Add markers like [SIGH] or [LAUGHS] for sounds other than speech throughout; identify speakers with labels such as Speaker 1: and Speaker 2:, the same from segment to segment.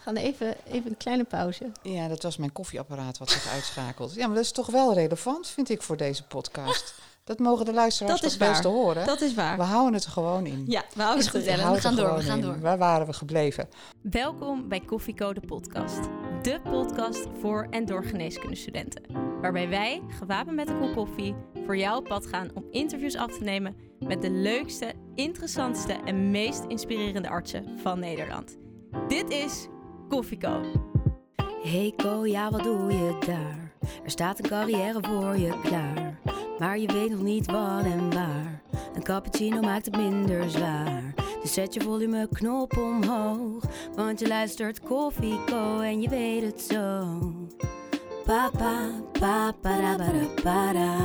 Speaker 1: We gaan even, even een kleine pauze.
Speaker 2: Ja, dat was mijn koffieapparaat wat zich uitschakelt. Ja, maar dat is toch wel relevant, vind ik, voor deze podcast. [LAUGHS] Dat mogen de luisteraars
Speaker 1: Dat is
Speaker 2: toch best
Speaker 1: waar.
Speaker 2: horen.
Speaker 1: Dat is waar.
Speaker 2: We houden het er gewoon in.
Speaker 1: Ja, we houden het
Speaker 3: goed, we gaan
Speaker 2: het
Speaker 3: door, we gaan
Speaker 2: in.
Speaker 3: door.
Speaker 2: Waar waren we gebleven?
Speaker 1: Welkom bij Koffiecode Podcast. De podcast voor en door geneeskundestudenten. Waarbij wij, gewapend met een kop koffie, voor jou op pad gaan om interviews af te nemen met de leukste, interessantste en meest inspirerende artsen van Nederland. Dit is Koffieco.
Speaker 3: Hey Ko, ja wat doe je daar? Er staat een carrière voor je klaar. Maar je weet nog niet wat en waar. Een cappuccino maakt het minder zwaar. Dus zet je volumeknop omhoog. Want je luistert Koffie Co en je weet het zo. Papa, papa, para, para, para.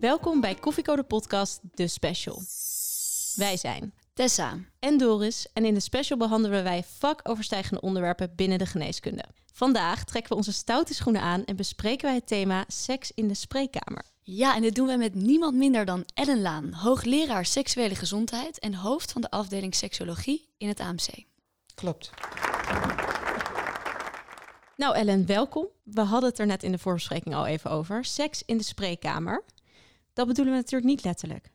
Speaker 1: Welkom bij Koffiecode Podcast, de special. Wij zijn
Speaker 3: Tessa,
Speaker 1: en Doris en in de special behandelen wij vakoverstijgende onderwerpen binnen de geneeskunde. Vandaag trekken we onze stoute schoenen aan en bespreken wij het thema seks in de spreekkamer.
Speaker 4: Ja, en dit doen we met niemand minder dan Ellen Laan, hoogleraar seksuele gezondheid en hoofd van de afdeling seksologie in het AMC.
Speaker 2: Klopt.
Speaker 1: Nou Ellen, welkom. We hadden het er net in de voorbespreking al even over. Seks in de spreekkamer. Dat bedoelen we natuurlijk niet letterlijk.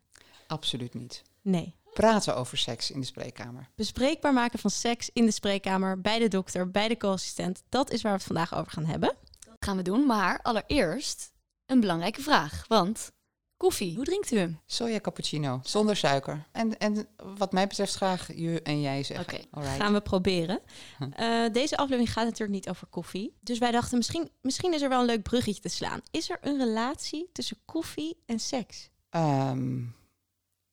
Speaker 2: Absoluut niet.
Speaker 1: Nee.
Speaker 2: Praten over seks in de spreekkamer.
Speaker 1: Bespreekbaar maken van seks in de spreekkamer, bij de dokter, bij de co-assistent. Dat is waar we het vandaag over gaan hebben.
Speaker 4: Dat gaan we doen, maar allereerst een belangrijke vraag. Want koffie, hoe drinkt u hem?
Speaker 2: Soja cappuccino, zonder suiker. En, en wat mij betreft graag je en jij zeggen.
Speaker 4: Oké.
Speaker 1: Gaan we proberen.
Speaker 2: Hm.
Speaker 1: Eh, deze aflevering gaat natuurlijk niet over koffie. Dus wij dachten, misschien, misschien is er wel een leuk bruggetje te slaan. Is er een relatie tussen koffie en seks?
Speaker 2: Ehm,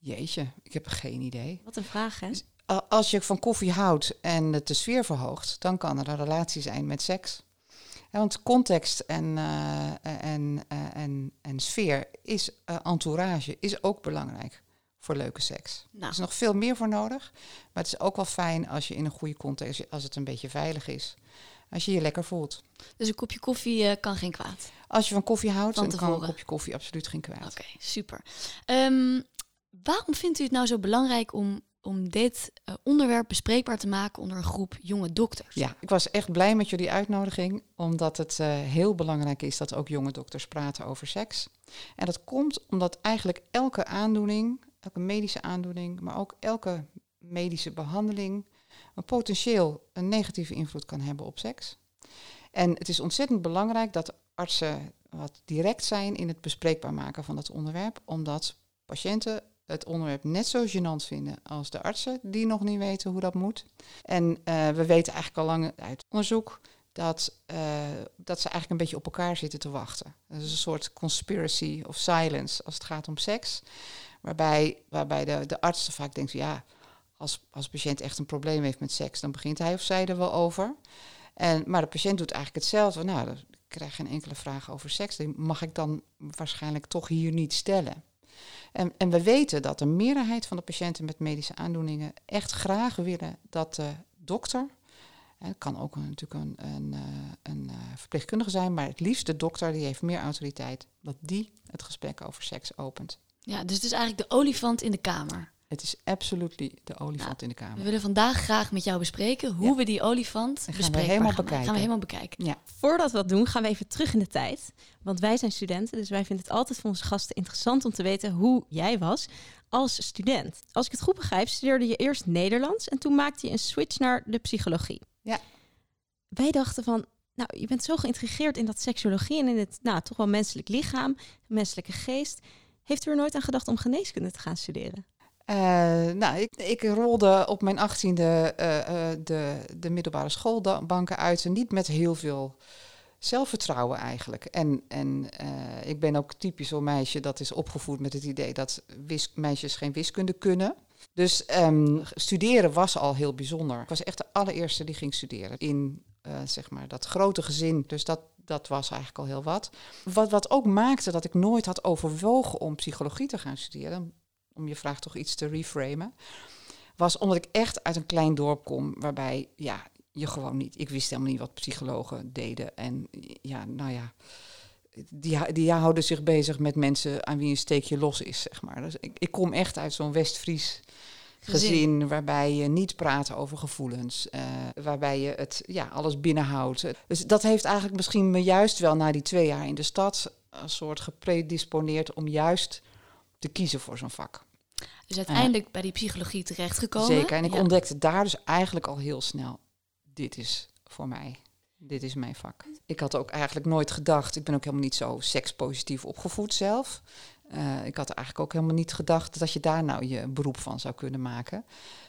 Speaker 2: jeetje, ik heb geen idee.
Speaker 1: Wat een vraag, hè?
Speaker 2: A- Als je van koffie houdt en het de sfeer verhoogt, dan kan er een relatie zijn met seks. Ja, want context en, eh, en, eh, en, en sfeer is eh, entourage is ook belangrijk voor leuke seks. Er
Speaker 4: Nou,
Speaker 2: is nog veel meer voor nodig, maar het is ook wel fijn als je in een goede context, als het een beetje veilig is, als je je lekker voelt.
Speaker 4: dus een kopje koffie eh, kan geen kwaad.
Speaker 2: Als je van koffie houdt,
Speaker 4: Van
Speaker 2: dan kan een kopje koffie absoluut geen kwaad.
Speaker 4: Oké, super. Ehm, waarom vindt u het nou zo belangrijk om, om dit eh, onderwerp bespreekbaar te maken onder een groep jonge dokters?
Speaker 2: Ja, ik was echt blij met jullie uitnodiging, omdat het eh, heel belangrijk is dat ook jonge dokters praten over seks. En dat komt omdat eigenlijk elke aandoening, elke medische aandoening, maar ook elke medische behandeling, een potentieel een negatieve invloed kan hebben op seks. En het is ontzettend belangrijk dat artsen wat direct zijn in het bespreekbaar maken van dat onderwerp, omdat patiënten het onderwerp net zo gênant vinden als de artsen die nog niet weten hoe dat moet. En eh, we weten eigenlijk al lang uit onderzoek dat, eh, dat ze eigenlijk een beetje op elkaar zitten te wachten. Dat is een soort conspiracy of silence als het gaat om seks. Waarbij, waarbij de, de arts vaak denkt, ja, als, als de patiënt echt een probleem heeft met seks, dan begint hij of zij er wel over. En, maar de patiënt doet eigenlijk hetzelfde. Nou, ik krijg geen enkele vraag over seks. Die mag ik dan waarschijnlijk toch hier niet stellen. En, en we weten dat de meerderheid van de patiënten met medische aandoeningen echt graag willen dat de dokter, het kan ook natuurlijk een, een, eh, een eh, verpleegkundige zijn, maar het liefst de dokter, die heeft meer autoriteit, dat die het gesprek over seks opent.
Speaker 4: Ja, dus het is eigenlijk de olifant in de kamer.
Speaker 2: Het is absoluut de olifant in de
Speaker 4: We
Speaker 2: kamer.
Speaker 4: willen vandaag graag met jou bespreken hoe
Speaker 2: Ja.
Speaker 4: we die olifant
Speaker 2: gaan we helemaal
Speaker 4: gaan
Speaker 2: bekijken.
Speaker 4: Gaan we helemaal bekijken.
Speaker 2: Ja,
Speaker 1: Voordat we dat doen, gaan we even terug in de tijd. Want wij zijn studenten, dus wij vinden het altijd voor onze gasten interessant om te weten hoe jij was als student. Als ik het goed begrijp, studeerde je eerst Nederlands en toen maakte je een switch naar de psychologie.
Speaker 2: Ja.
Speaker 1: Wij dachten van, nou, je bent zo geïntrigeerd in dat seksuologie en in het, nou, toch wel menselijk lichaam, menselijke geest. Heeft u er nooit aan gedacht om geneeskunde te gaan studeren?
Speaker 2: Eh, nou, ik, ik rolde op mijn achttiende eh de, de middelbare schoolbanken uit. Niet met heel veel zelfvertrouwen eigenlijk. En, en ik ben ook typisch zo'n meisje dat is opgevoed met het idee dat meisjes geen wiskunde kunnen. Dus ehm, studeren was al heel bijzonder. Ik was echt de allereerste die ging studeren in zeg maar dat grote gezin. Dus dat, dat was eigenlijk al heel wat. wat. Wat ook maakte dat ik nooit had overwogen om psychologie te gaan studeren om je vraag toch iets te reframen, was omdat ik echt uit een klein dorp kom waarbij ja, je gewoon niet, ik wist helemaal niet wat psychologen deden. En ja, nou ja, die, die houden zich bezig met mensen aan wie een steekje los is, zeg maar. Dus ik, ik kom echt uit zo'n West-Fries gezin, waarbij je niet praat over gevoelens, eh, waarbij je het ja, alles binnenhoudt. Dus dat heeft eigenlijk misschien me juist wel na die twee jaar in de stad een soort gepredisponeerd om juist te kiezen voor zo'n vak.
Speaker 4: Dus uiteindelijk bij die psychologie terechtgekomen.
Speaker 2: Zeker, en ik ontdekte daar dus eigenlijk al heel snel, dit is voor mij. Dit is mijn vak. Ik had ook eigenlijk nooit gedacht, ik ben ook helemaal niet zo sekspositief opgevoed zelf. Uh, ik had eigenlijk ook helemaal niet gedacht dat je daar nou je beroep van zou kunnen maken.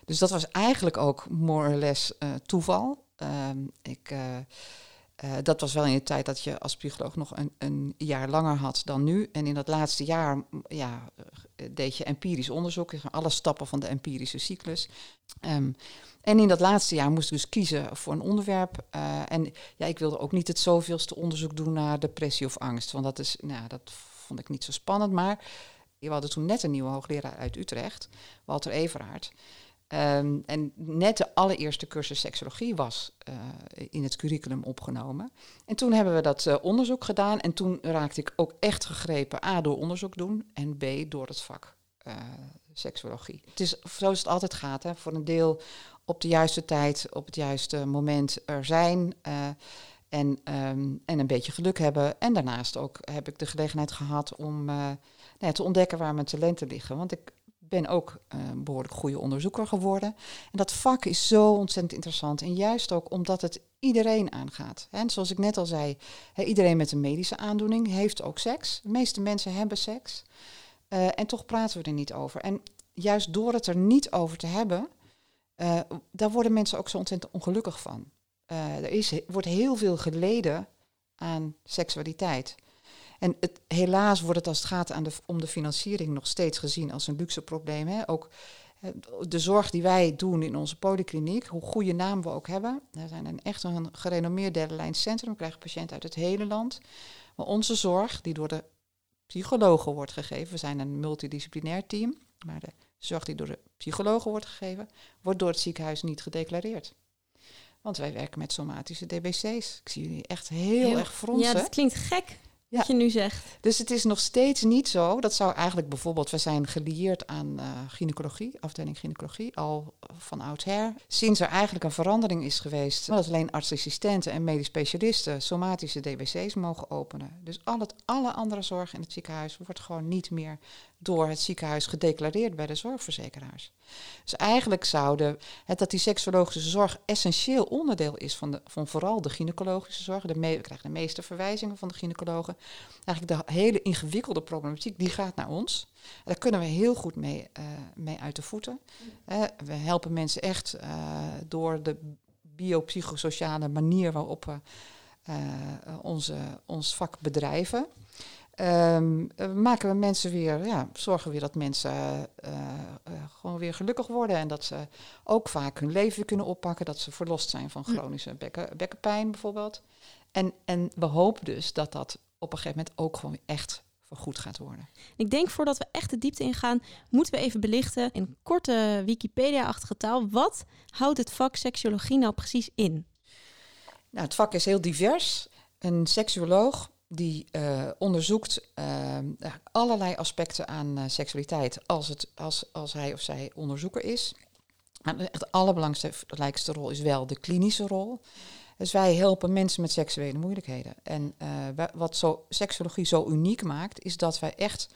Speaker 2: Dus dat was eigenlijk ook more or less uh, toeval. Uh, ik, uh, dat was wel in de tijd dat je als psycholoog nog een, een, jaar langer had dan nu. En in dat laatste jaar ja, deed je empirisch onderzoek, alle stappen van de empirische cyclus. Um, en in dat laatste jaar moest ik dus kiezen voor een onderwerp. Uh, en ja, ik wilde ook niet het zoveelste onderzoek doen naar depressie of angst. Want dat, is, nou, dat vond ik niet zo spannend. Maar we hadden toen net een nieuwe hoogleraar uit Utrecht, Walter Everaard. Um, en net de allereerste cursus seksologie was uh, in het curriculum opgenomen. En toen hebben we dat uh, onderzoek gedaan. En toen raakte ik ook echt gegrepen, A, door onderzoek doen. En B, door het vak uh, seksologie. Het is zoals het altijd gaat, hè, voor een deel op de juiste tijd, op het juiste moment er zijn. en, um, en een beetje geluk hebben. En daarnaast ook heb ik de gelegenheid gehad om nou ja, te ontdekken waar mijn talenten liggen. Want ik ben ook een behoorlijk goede onderzoeker geworden. En dat vak is zo ontzettend interessant. En juist ook omdat het iedereen aangaat. En zoals ik net al zei, iedereen met een medische aandoening heeft ook seks. De meeste mensen hebben seks. Uh, en toch praten we er niet over. En juist door het er niet over te hebben, uh, daar worden mensen ook zo ontzettend ongelukkig van. Er is, wordt heel veel geleden aan seksualiteit. En het, helaas wordt het als het gaat aan de, om de financiering nog steeds gezien als een luxe probleem. Hè. Ook de zorg die wij doen in onze polykliniek, hoe goede naam we ook hebben. We zijn een echt een gerenommeerd derde lijn centrum. We krijgen patiënten uit het hele land. Maar onze zorg, die door de psychologen wordt gegeven, we zijn een multidisciplinair team, maar de zorg die door de psychologen wordt gegeven, wordt door het ziekenhuis niet gedeclareerd. Want wij werken met somatische DBC's. Ik zie jullie echt heel, heel erg fronsen.
Speaker 1: Ja, dat klinkt gek ja. wat je nu zegt.
Speaker 2: Dus het is nog steeds niet zo. Dat zou eigenlijk bijvoorbeeld, we zijn gelieerd aan uh, gynaecologie, afdeling gynaecologie, al van oudsher. Sinds er eigenlijk een verandering is geweest, dat alleen artsassistenten en medisch specialisten somatische DBC's mogen openen. Dus al het, alle andere zorg in het ziekenhuis wordt gewoon niet meer door het ziekenhuis gedeclareerd bij de zorgverzekeraars. Dus eigenlijk zouden het dat die seksologische zorg essentieel onderdeel is van, de, van vooral de gynaecologische zorg. De me, we krijgen de meeste verwijzingen van de gynaecologen. Eigenlijk de hele ingewikkelde problematiek, die gaat naar ons. En daar kunnen we heel goed mee, uh, mee uit de voeten. Uh, we helpen mensen echt uh, door de biopsychosociale manier waarop we onze, ons vak bedrijven. Um, maken we mensen weer, ja, zorgen we weer dat mensen uh, uh, gewoon weer gelukkig worden en dat ze ook vaak hun leven kunnen oppakken, dat ze verlost zijn van chronische bekken, bekkenpijn bijvoorbeeld. En, en we hopen dus dat dat op een gegeven moment ook gewoon echt vergoed gaat worden.
Speaker 1: Ik denk voordat we echt de diepte ingaan, moeten we even belichten in korte Wikipedia-achtige taal. Wat houdt het vak seksuologie nou precies in?
Speaker 2: Nou, het vak is heel divers. Een seksuoloog die uh, onderzoekt uh, allerlei aspecten aan uh, seksualiteit als, het, als, als hij of zij onderzoeker is. Maar echt de allerbelangrijkste rol is wel de klinische rol. Dus wij helpen mensen met seksuele moeilijkheden. En wat zo, seksologie zo uniek maakt, is dat wij echt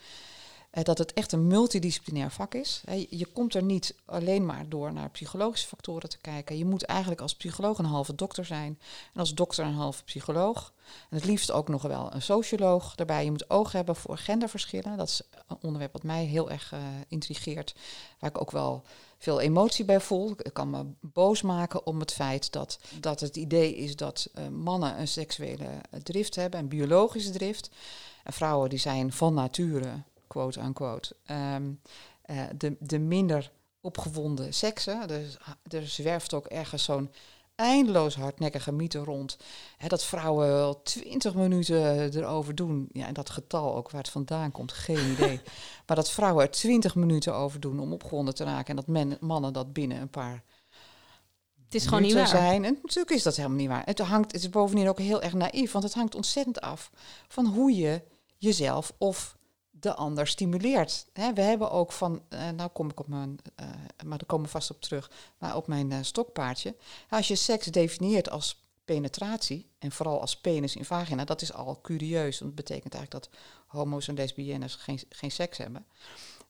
Speaker 2: dat het echt een multidisciplinair vak is. Je komt er niet alleen maar door naar psychologische factoren te kijken. Je moet eigenlijk als psycholoog een halve dokter zijn. En als dokter een halve psycholoog. En het liefst ook nog wel een socioloog erbij. Je moet oog hebben voor genderverschillen. Dat is een onderwerp wat mij heel erg uh, intrigeert. Waar ik ook wel veel emotie bij voel. Ik kan me boos maken om het feit dat, dat het idee is dat uh, mannen een seksuele drift hebben, een biologische drift. En vrouwen die zijn van nature quote unquote, um, uh, de, de minder opgewonden seksen. Dus, er zwerft ook ergens zo'n eindeloos hardnekkige mythe rond. Hè, dat vrouwen wel twintig minuten erover doen. Ja, en dat getal ook waar het vandaan komt, geen idee. [LAUGHS] maar dat vrouwen er twintig minuten over doen om opgewonden te raken. En dat men, mannen dat binnen een paar
Speaker 1: het is gewoon niet waar.
Speaker 2: Zijn. En natuurlijk is dat helemaal niet waar. Het, hangt, het is bovendien ook heel erg naïef, want het hangt ontzettend af van hoe je jezelf of de ander stimuleert. We hebben ook van, uh, nou kom ik op mijn, uh, maar daar komen we vast op terug, maar op mijn uh, stokpaardje. Als je seks definieert als penetratie, en vooral als penis in vagina, dat is al curieus, want dat betekent eigenlijk dat homo's en lesbiennes geen, geen seks hebben.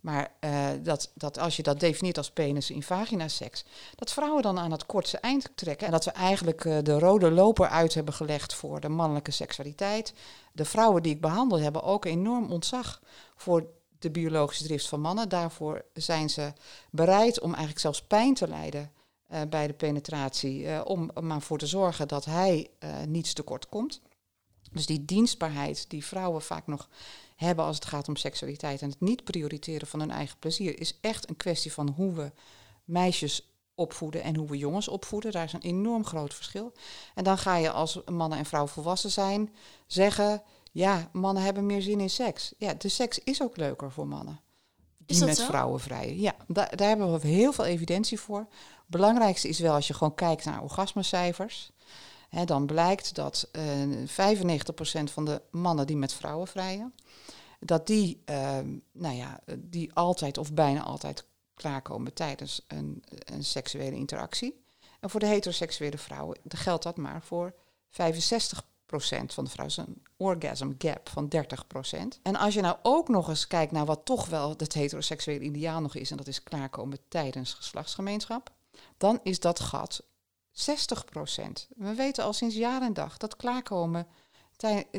Speaker 2: Maar uh, dat, dat als je dat definieert als penis in vagina seks, dat vrouwen dan aan het kortste eind trekken. En dat we eigenlijk uh, de rode loper uit hebben gelegd voor de mannelijke seksualiteit. De vrouwen die ik behandel hebben ook enorm ontzag voor de biologische drift van mannen. Daarvoor zijn ze bereid om eigenlijk zelfs pijn te lijden uh, bij de penetratie. om maar voor te zorgen dat hij niets tekort komt. Dus die dienstbaarheid die vrouwen vaak nog hebben als het gaat om seksualiteit en het niet prioriteren van hun eigen plezier, is echt een kwestie van hoe we meisjes opvoeden en hoe we jongens opvoeden. Daar is een enorm groot verschil. En dan ga je als mannen en vrouwen volwassen zijn zeggen, ja, mannen hebben meer zin in seks. Ja, de seks is ook leuker voor mannen. Die met zo? vrouwen vrijen. Ja, daar, daar hebben we heel veel evidentie voor. belangrijkste is wel als je gewoon kijkt naar orgasmecijfers. Dan blijkt dat uh, 95% van de mannen die met vrouwen vrijen, dat die, uh, nou ja, die altijd of bijna altijd klaarkomen tijdens een, een seksuele interactie. En voor de heteroseksuele vrouwen geldt dat maar voor 65% van de vrouwen. is een orgasm gap van 30%. En als je nou ook nog eens kijkt naar wat toch wel het heteroseksuele ideaal nog is, en dat is klaarkomen tijdens geslachtsgemeenschap, dan is dat gat 60%. We weten al sinds jaar en dag dat klaarkomen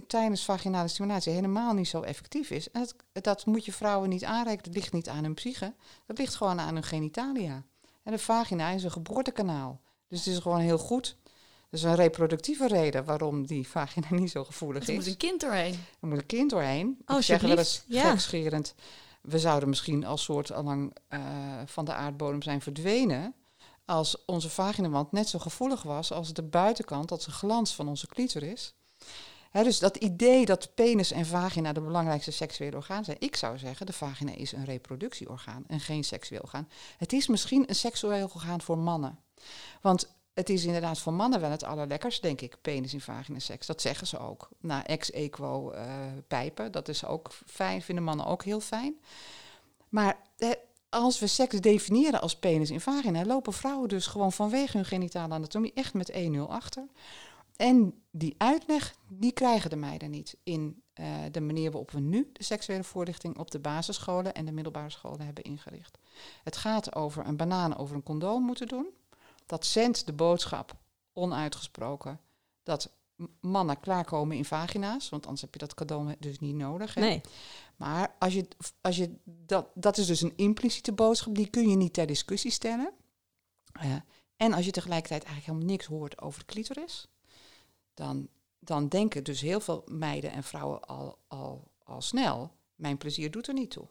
Speaker 2: tijdens vaginale stimulatie helemaal niet zo effectief is. En dat, dat moet je vrouwen niet aanreiken. Dat ligt niet aan hun psyche. Dat ligt gewoon aan hun genitalia. En de vagina is een geboortekanaal. Dus het is gewoon heel goed. Dat is een reproductieve reden waarom die vagina niet zo gevoelig is.
Speaker 4: Er moet een kind doorheen.
Speaker 2: Er moet een kind doorheen.
Speaker 4: Oh,
Speaker 2: ik zeg wel eens ja. gekscherend. We zouden misschien als soort allang uh, van de aardbodem zijn verdwenen als onze vaginawand net zo gevoelig was als de buitenkant, als de glans van onze clitoris. He, dus dat idee dat penis en vagina de belangrijkste seksuele orgaan zijn. Ik zou zeggen, de vagina is een reproductieorgaan en geen seksueel orgaan. Het is misschien een seksueel orgaan voor mannen. Want het is inderdaad voor mannen wel het allerlekkers, denk ik, penis in vagina seks. Dat zeggen ze ook. Na ex-equo uh, pijpen, dat is ook fijn, vinden mannen ook heel fijn. Maar als we seks definiëren als penis in vagina, lopen vrouwen dus gewoon vanwege hun genitale anatomie echt met 1-0 achter. En die uitleg, die krijgen de meiden niet in uh, de manier waarop we nu de seksuele voorlichting op de basisscholen en de middelbare scholen hebben ingericht. Het gaat over een banaan over een condoom moeten doen. Dat zendt de boodschap onuitgesproken dat mannen klaarkomen in vagina's, want anders heb je dat condoom dus niet nodig. Hè?
Speaker 1: Nee.
Speaker 2: Maar als je, als je dat, dat is dus een impliciete boodschap, die kun je niet ter discussie stellen. Uh, en als je tegelijkertijd eigenlijk helemaal niks hoort over de clitoris, dan, dan denken dus heel veel meiden en vrouwen al, al, al snel, mijn plezier doet er niet toe.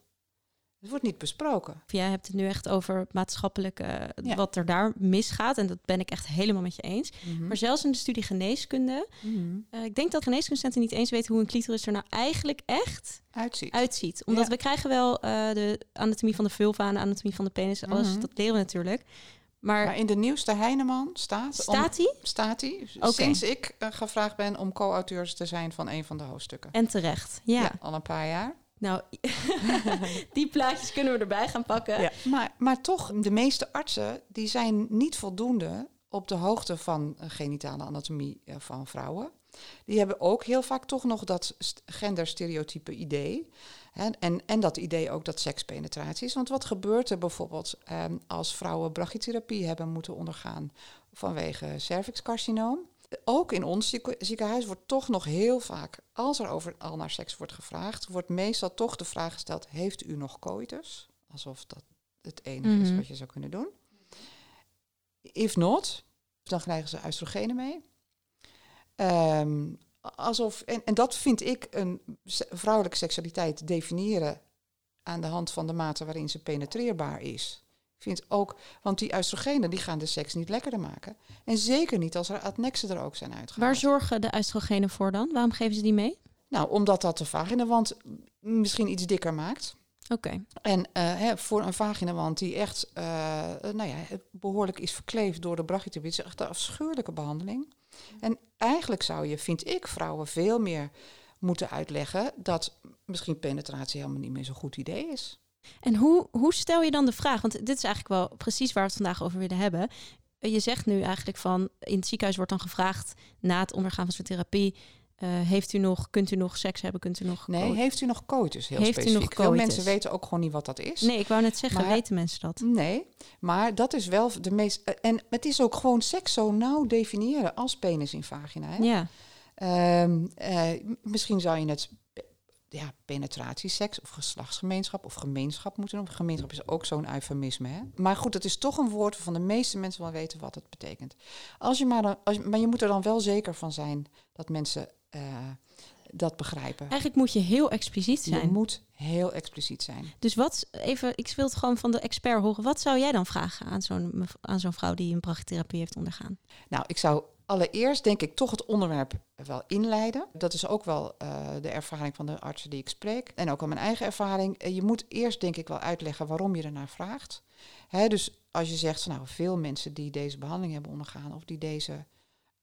Speaker 2: Het wordt niet besproken.
Speaker 1: Jij hebt het nu echt over maatschappelijk uh, ja. wat er daar misgaat. En dat ben ik echt helemaal met je eens. Mm -hmm. Maar zelfs in de studie geneeskunde. Mm -hmm. uh, ik denk dat geneeskundestudenten niet eens weten hoe een clitoris er nou eigenlijk echt
Speaker 2: uitziet.
Speaker 1: uitziet. Omdat ja. we krijgen wel uh, de anatomie van de vulva en de anatomie van de penis. Alles, mm -hmm. dat leren we natuurlijk. Maar,
Speaker 2: maar, in de nieuwste Heineman staat...
Speaker 1: Staat hij?
Speaker 2: Staat hij. Okay. Sinds ik uh, gevraagd ben om co-auteurs te zijn van een van de hoofdstukken.
Speaker 1: En terecht, ja.
Speaker 2: ja al een paar jaar.
Speaker 1: Nou, [LAUGHS] die plaatjes kunnen we erbij gaan pakken.
Speaker 2: Ja. Maar, maar toch, de meeste artsen die zijn niet voldoende op de hoogte van genitale anatomie uh, van vrouwen. Die hebben ook heel vaak toch nog dat genderstereotype idee. Hè, en, en dat idee ook dat sekspenetratie is. Want wat gebeurt er bijvoorbeeld um, als vrouwen brachytherapie hebben moeten ondergaan vanwege cervixcarcinoom? Ook in ons ziekenhuis wordt toch nog heel vaak, als er over al naar seks wordt gevraagd, wordt meestal toch de vraag gesteld: Heeft u nog coitus? Alsof dat het enige mm -hmm. is wat je zou kunnen doen. If not, dan krijgen ze oestrogenen mee. Um, alsof, en, en dat vind ik een vrouwelijke seksualiteit definiëren aan de hand van de mate waarin ze penetreerbaar is. Ik vind ook, want die oestrogenen die gaan de seks niet lekkerder maken. En zeker niet als er adnexen er ook zijn uitgehaald.
Speaker 1: Waar zorgen de oestrogenen voor dan? Waarom geven ze die mee?
Speaker 2: Nou, omdat dat de vaginawand misschien iets dikker maakt.
Speaker 1: Oké. Okay.
Speaker 2: En uh, hè, voor een vaginawand die echt uh, nou ja, behoorlijk is verkleefd door de brachytherapie, is echt een afschuwelijke behandeling. En eigenlijk zou je, vind ik, vrouwen veel meer moeten uitleggen dat misschien penetratie helemaal niet meer zo'n goed idee is.
Speaker 1: En hoe, hoe stel je dan de vraag? Want dit is eigenlijk wel precies waar we het vandaag over willen hebben. Je zegt nu eigenlijk van in het ziekenhuis wordt dan gevraagd na het ondergaan van zo'n therapie. eh, heeft u nog, kunt u nog seks hebben? Kunt u nog
Speaker 2: Nee, heeft u nog coitus? Heel
Speaker 1: Heeft u
Speaker 2: specifiek.
Speaker 1: nog
Speaker 2: Veel mensen weten ook gewoon niet wat dat is.
Speaker 1: Nee, ik wou net zeggen,
Speaker 2: Maar-
Speaker 1: weten mensen dat?
Speaker 2: Nee, maar dat is wel de meest. En het is ook gewoon seks zo nauw definiëren als penis in vagina. Hè?
Speaker 1: Ja.
Speaker 2: Ehm, eh, misschien zou je het ja, penetratieseks of geslachtsgemeenschap of gemeenschap moeten noemen. Gemeenschap is ook zo'n eufemisme. Hè? Maar goed, het is toch een woord waarvan de meeste mensen wel weten wat het betekent. Als je maar, dan, als, je- maar je moet er dan wel zeker van zijn dat mensen eh, dat begrijpen.
Speaker 1: Eigenlijk moet je heel expliciet
Speaker 2: Je
Speaker 1: zijn.
Speaker 2: moet heel expliciet zijn.
Speaker 1: Dus wat, even, ik wil het gewoon van de expert horen. Wat zou jij dan vragen aan zo'n, aan zo'n vrouw die een brachytherapie heeft ondergaan?
Speaker 2: Nou, ik zou allereerst denk ik toch het onderwerp wel inleiden. Dat is ook wel eh, de ervaring van de artsen die ik spreek. En ook al mijn eigen ervaring. Eh, je moet eerst denk ik wel uitleggen waarom je ernaar vraagt. Hè, dus als je zegt, nou, veel mensen die deze behandeling hebben ondergaan of die deze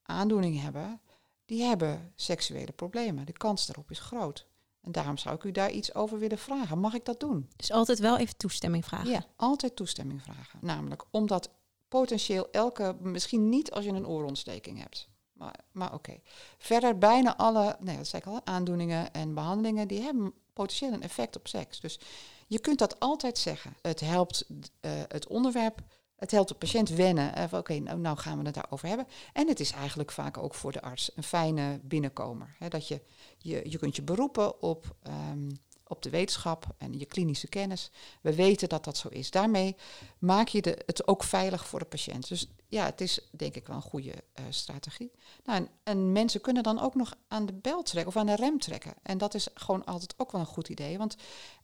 Speaker 2: aandoening hebben, die hebben seksuele problemen. De kans daarop is groot. En daarom zou ik u daar iets over willen vragen. Mag ik dat doen?
Speaker 1: Dus altijd wel even toestemming vragen.
Speaker 2: Ja, altijd toestemming vragen. Namelijk omdat potentieel elke, misschien niet als je een oorontsteking hebt. Maar, maar oké. Verder bijna alle, nee, dat zei ik al, aandoeningen en behandelingen, die hebben potentieel een effect op seks. Dus je kunt dat altijd zeggen. Het helpt eh, het onderwerp, het helpt de patiënt wennen. eh, Oké, nou, nou gaan we het daarover hebben. En het is eigenlijk vaak ook voor de arts een fijne binnenkomer. Hè, dat je, je, je kunt je beroepen op, ehm, op de wetenschap en je klinische kennis. We weten dat dat zo is. Daarmee maak je de, het ook veilig voor de patiënt. Dus ja, het is denk ik wel een goede eh, strategie. Nou, en, en mensen kunnen dan ook nog aan de bel trekken of aan de rem trekken. En dat is gewoon altijd ook wel een goed idee. Want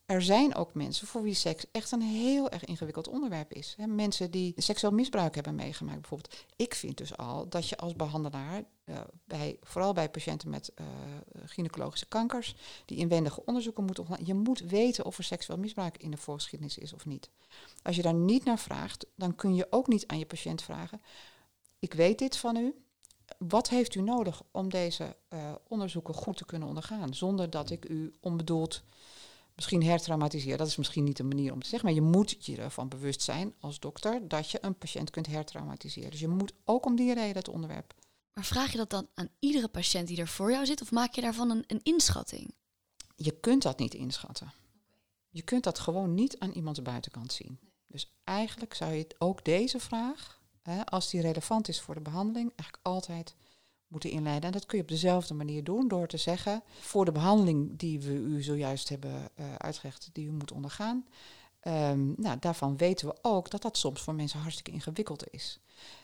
Speaker 2: er zijn ook mensen voor wie seks echt een heel erg ingewikkeld onderwerp is. Mensen die seksueel misbruik hebben meegemaakt bijvoorbeeld. Ik vind dus al dat je als behandelaar, eh, bij, vooral bij patiënten met eh, gynaecologische kankers, die inwendige onderzoeken moeten je moet weten of er seksueel misbruik in de voorgeschiedenis is of niet. Als je daar niet naar vraagt, dan kun je ook niet aan je patiënt vragen, ik weet dit van u, wat heeft u nodig om deze eh, onderzoeken goed te kunnen ondergaan, zonder dat ik u onbedoeld misschien hertraumatiseer. Dat is misschien niet de manier om te zeggen, maar je moet je ervan bewust zijn als dokter dat je een patiënt kunt hertraumatiseren. Dus je moet ook om die reden het onderwerp.
Speaker 4: Maar vraag je dat dan aan iedere patiënt die er voor jou zit? Of maak je daarvan een, een inschatting?
Speaker 2: Je kunt dat niet inschatten. Je kunt dat gewoon niet aan iemands buitenkant zien. Dus eigenlijk zou je ook deze vraag, hè, als die relevant is voor de behandeling, eigenlijk altijd moeten inleiden. En dat kun je op dezelfde manier doen door te zeggen, voor de behandeling die we u zojuist hebben uh, die u moet ondergaan, um, nou, daarvan weten we ook dat dat soms voor mensen hartstikke ingewikkeld is.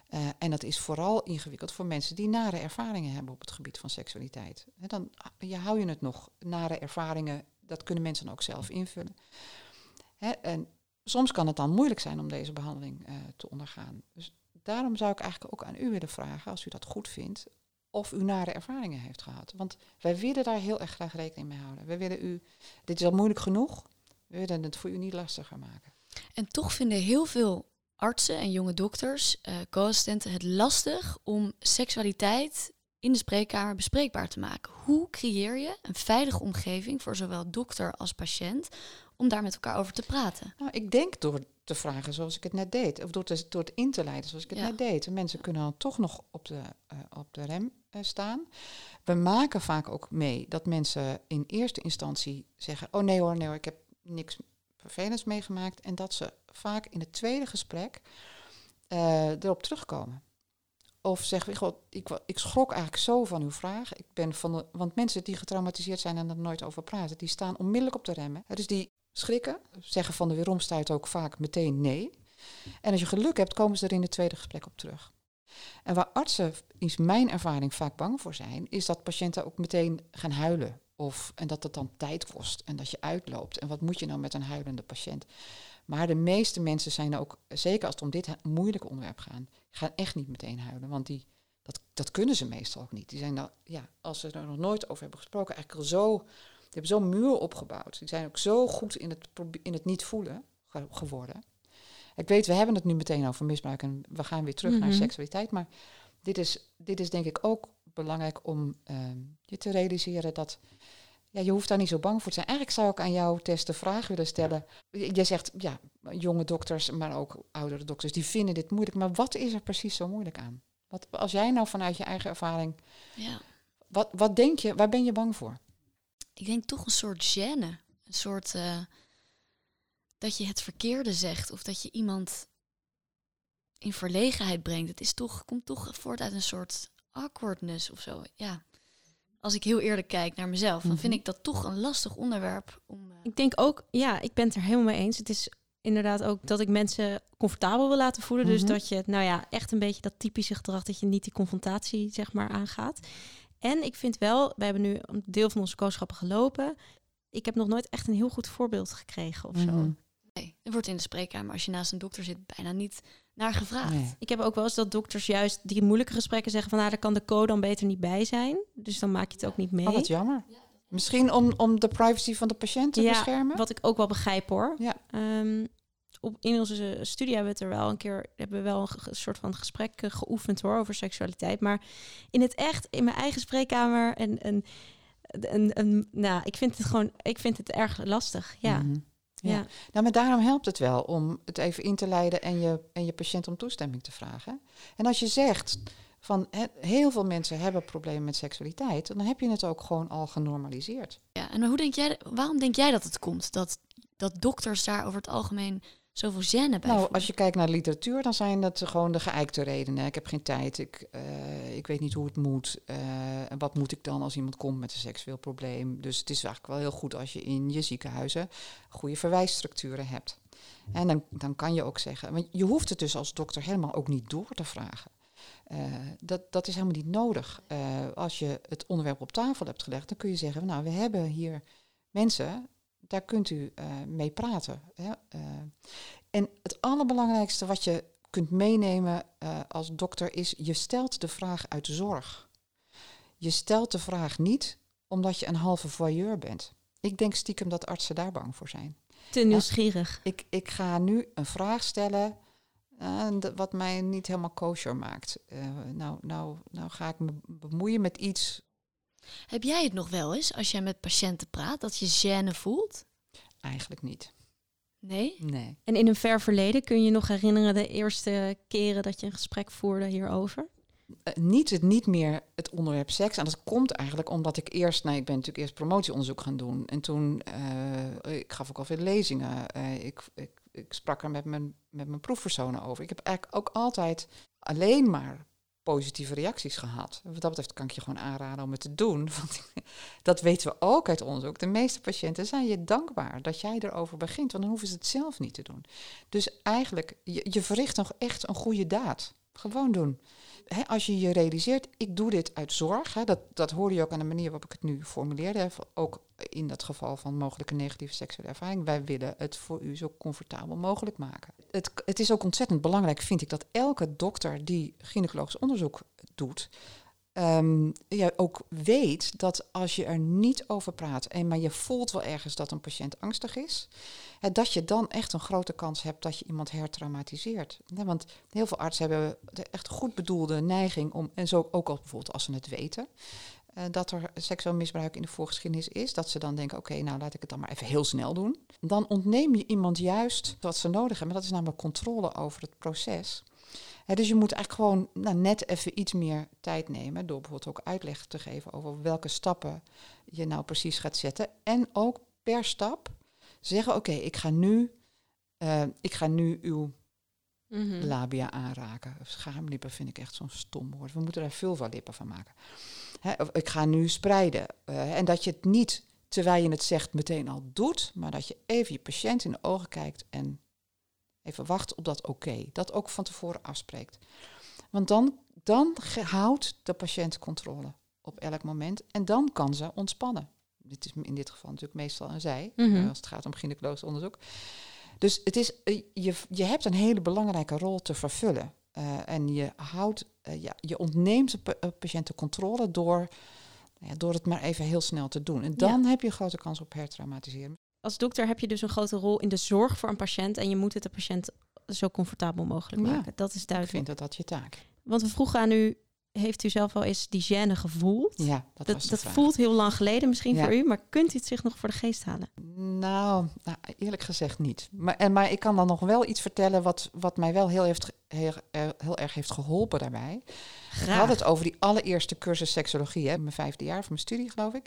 Speaker 2: Uh, en dat is vooral ingewikkeld voor mensen die nare ervaringen hebben op het gebied van seksualiteit. Dan je, hou je het nog, nare ervaringen, dat kunnen mensen ook zelf invullen. En soms kan het dan moeilijk zijn om deze behandeling uh, te ondergaan. Dus daarom zou ik eigenlijk ook aan u willen vragen, als u dat goed vindt, of u nare ervaringen heeft gehad. Want wij willen daar heel erg graag rekening mee houden. We willen u, dit is al moeilijk genoeg, we willen het voor u niet lastiger maken.
Speaker 4: En toch vinden heel veel artsen en jonge dokters, uh, co-assistenten, het lastig om seksualiteit in de spreekkamer bespreekbaar te maken. Hoe creëer je een veilige omgeving voor zowel dokter als patiënt om daar met elkaar over te praten?
Speaker 2: Nou, ik denk door te vragen zoals ik het net deed, of door, te, door het in te leiden zoals ik het ja. net deed. Mensen kunnen dan toch nog op de, uh, op de rem uh, staan. We maken vaak ook mee dat mensen in eerste instantie zeggen: Oh nee hoor, nee hoor, ik heb niks vervelends meegemaakt. En dat ze vaak in het tweede gesprek uh, erop terugkomen. Of zeggen, God, ik, ik schrok eigenlijk zo van uw vraag. Ik ben van de, want mensen die getraumatiseerd zijn en er nooit over praten, die staan onmiddellijk op de remmen. Dus die schrikken, zeggen van de weeromstuit ook vaak meteen nee. En als je geluk hebt, komen ze er in het tweede gesprek op terug. En waar artsen, is mijn ervaring, vaak bang voor zijn, is dat patiënten ook meteen gaan huilen. Of, en dat het dan tijd kost en dat je uitloopt. En wat moet je nou met een huilende patiënt? Maar de meeste mensen zijn ook, zeker als het om dit moeilijke onderwerp gaat, gaan echt niet meteen huilen. Want die, dat, dat kunnen ze meestal ook niet. Die zijn dan, ja, als ze er nog nooit over hebben gesproken, eigenlijk al zo, hebben zo'n muur opgebouwd. Die zijn ook zo goed in het, in het niet voelen ge geworden. Ik weet, we hebben het nu meteen over misbruik en we gaan weer terug mm -hmm. naar seksualiteit. Maar dit is, dit is denk ik ook belangrijk om uh, je te realiseren dat Ja, je hoeft daar niet zo bang voor te zijn. Eigenlijk zou ik aan jou test de vraag willen stellen. Jij zegt, ja, jonge dokters, maar ook oudere dokters, die vinden dit moeilijk. Maar wat is er precies zo moeilijk aan? Wat, als jij nou vanuit je eigen ervaring,
Speaker 4: Ja.
Speaker 2: wat, wat denk je, waar ben je bang voor?
Speaker 4: Ik denk toch een soort gêne. Een soort eh, dat je het verkeerde zegt of dat je iemand in verlegenheid brengt. Het is toch, komt toch voort uit een soort awkwardness of zo. Ja. Als ik heel eerlijk kijk naar mezelf, dan vind
Speaker 2: Mhm.
Speaker 4: ik dat toch een lastig onderwerp om. eh,
Speaker 1: Ik denk ook, ja, ik ben het er helemaal mee eens. Het is inderdaad ook dat ik mensen comfortabel wil laten voelen. Dus
Speaker 2: Mhm.
Speaker 1: dat je, nou ja, echt een beetje dat typische gedrag dat je niet die confrontatie, zeg maar, aangaat. En ik vind wel, we hebben nu een deel van onze kooschappen gelopen. Ik heb nog nooit echt een heel goed voorbeeld gekregen of zo.
Speaker 2: Mhm.
Speaker 4: nee, er wordt in de spreekkamer, als je naast een dokter zit, bijna niet naar gevraagd.
Speaker 2: Nee.
Speaker 1: Ik heb ook wel eens dat dokters juist die moeilijke gesprekken zeggen van, nou, daar kan de co dan beter niet bij zijn. Dus dan maak je het ook niet mee.
Speaker 2: Oh, wat jammer. Misschien om, om de privacy van de patiënt te
Speaker 1: Ja,
Speaker 2: beschermen?
Speaker 1: Wat ik ook wel begrijp hoor.
Speaker 2: Ja.
Speaker 1: Ehm, op, in onze studie hebben we het er wel een keer, hebben we wel een, soort van gesprek eh, geoefend hoor over seksualiteit. Maar in het echt, in mijn eigen spreekkamer en en een, een, nou, ik vind het gewoon, ik vind het erg lastig. Ja.
Speaker 2: Mhm. Ja.
Speaker 1: Ja.
Speaker 2: Nou, maar daarom helpt het wel om het even in te leiden en je, en je patiënt om toestemming te vragen. En als je zegt van hè, heel veel mensen hebben problemen met seksualiteit, dan heb je het ook gewoon al genormaliseerd.
Speaker 4: Ja, en hoe denk jij, waarom denk jij dat het komt? Dat, dat dokters daar over het algemeen zoveel gêne bij
Speaker 2: Nou, als je kijkt naar de literatuur, dan zijn dat gewoon de geëikte redenen. Ik heb geen tijd, ik, eh, ik weet niet hoe het moet. eh, en wat moet ik dan als iemand komt met een seksueel probleem? Dus het is eigenlijk wel heel goed als je in je ziekenhuizen goede verwijsstructuren hebt. En dan, dan kan je ook zeggen, want je hoeft het dus als dokter helemaal ook niet door te vragen. Eh, dat, dat is helemaal niet nodig. Als je het onderwerp op tafel hebt gelegd, dan kun je zeggen, nou, we hebben hier mensen, daar kunt u eh, mee praten. Hè? Eh, en het allerbelangrijkste wat je kunt meenemen eh, als dokter is, je stelt de vraag uit zorg. Je stelt de vraag niet omdat je een halve voyeur bent. Ik denk stiekem dat artsen daar bang voor zijn.
Speaker 1: Te nieuwsgierig.
Speaker 2: Ik, ik ga nu een vraag stellen wat mij niet helemaal kosher maakt. Eh, nou, nou, nou ga ik me bemoeien met iets.
Speaker 4: Heb jij het nog wel eens, als jij met patiënten praat, dat je gêne voelt?
Speaker 2: Eigenlijk niet.
Speaker 4: Nee?
Speaker 2: Nee.
Speaker 1: En in een ver verleden kun je je nog herinneren de eerste keren dat je een gesprek voerde hierover?
Speaker 2: Eh, niet, het, niet meer het onderwerp seks. En dat komt eigenlijk omdat ik eerst, nou, ik ben natuurlijk eerst promotieonderzoek gaan doen. En toen, eh, ik gaf ook al veel lezingen. Eh, ik, ik, ik sprak er met mijn, met mijn proefpersonen over. Ik heb eigenlijk ook altijd alleen maar positieve reacties gehad. Wat dat betreft kan ik je gewoon aanraden om het te doen. [LAUGHS] Want dat weten we ook uit onderzoek. De meeste patiënten zijn je dankbaar dat jij erover begint. Want dan hoeven ze het zelf niet te doen. Dus eigenlijk, je, verricht nog echt een goede daad. Gewoon doen als je je realiseert, ik doe dit uit zorg. Dat, dat hoorde je ook aan de manier waarop ik het nu formuleerde. Ook in dat geval van mogelijke negatieve seksuele ervaring. Wij willen het voor u zo comfortabel mogelijk maken. Het, het is ook ontzettend belangrijk, vind ik, dat elke dokter die gynaecologisch onderzoek doet, ja, ook weet dat als je er niet over praat, en maar je voelt wel ergens dat een patiënt angstig is, dat je dan echt een grote kans hebt dat je iemand hertraumatiseert. Want heel veel artsen hebben echt goed bedoelde neiging om, en zo ook al bijvoorbeeld als ze het weten, eh, dat er seksueel misbruik in de voorgeschiedenis is, dat ze dan denken, oké, nou laat ik het dan maar even heel snel doen. Dan ontneem je iemand juist wat ze nodig hebben, dat is namelijk controle over het proces. Hè, dus je moet eigenlijk gewoon nou, net even iets meer tijd nemen door bijvoorbeeld ook uitleg te geven over welke stappen je nou precies gaat zetten. En ook per stap zeggen, oké, ik ga nu, eh, ik ga nu uw
Speaker 1: Mhm.
Speaker 2: labia aanraken. Schaamlippen vind ik echt zo'n stom woord. We moeten daar veel van lippen van maken. Hè, of ik ga nu spreiden. Eh, en dat je het niet, terwijl je het zegt, meteen al doet, maar dat je even je patiënt in de ogen kijkt en even wacht op dat oké. Dat ook van tevoren afspreekt. Want dan, dan houdt de patiënt controle op elk moment en dan kan ze ontspannen. Dit is in dit geval natuurlijk meestal een zij,
Speaker 1: Mhm.
Speaker 2: eh, als het gaat om gynaecologisch onderzoek. Dus het is, eh, je, je hebt een hele belangrijke rol te vervullen. Eh, en je houdt, eh, ja, je ontneemt de eh, patiënt de controle door, ja, door het maar even heel snel te doen. En dan heb je een grote kans op hertraumatiseren.
Speaker 1: Als dokter heb je dus een grote rol in de zorg voor een patiënt en je moet het de patiënt zo comfortabel mogelijk
Speaker 2: Ja.
Speaker 1: maken. Dat is
Speaker 2: Ik
Speaker 1: duidelijk.
Speaker 2: vind dat dat je taak.
Speaker 1: Want we vroegen aan u heeft u zelf wel eens die gêne gevoeld?
Speaker 2: Ja, dat,
Speaker 1: dat dat voelt heel lang geleden misschien
Speaker 2: Ja.
Speaker 1: voor u, maar kunt u het zich nog voor de geest halen?
Speaker 2: Nou, nou, eerlijk gezegd niet. Maar, en, maar ik kan dan nog wel iets vertellen wat, wat mij wel heel, heeft, ge- heel, er- heel erg heeft geholpen daarbij. We
Speaker 1: Graag.
Speaker 2: hadden het over die allereerste cursus seksologie, hè, mijn vijfde jaar van mijn studie, geloof ik.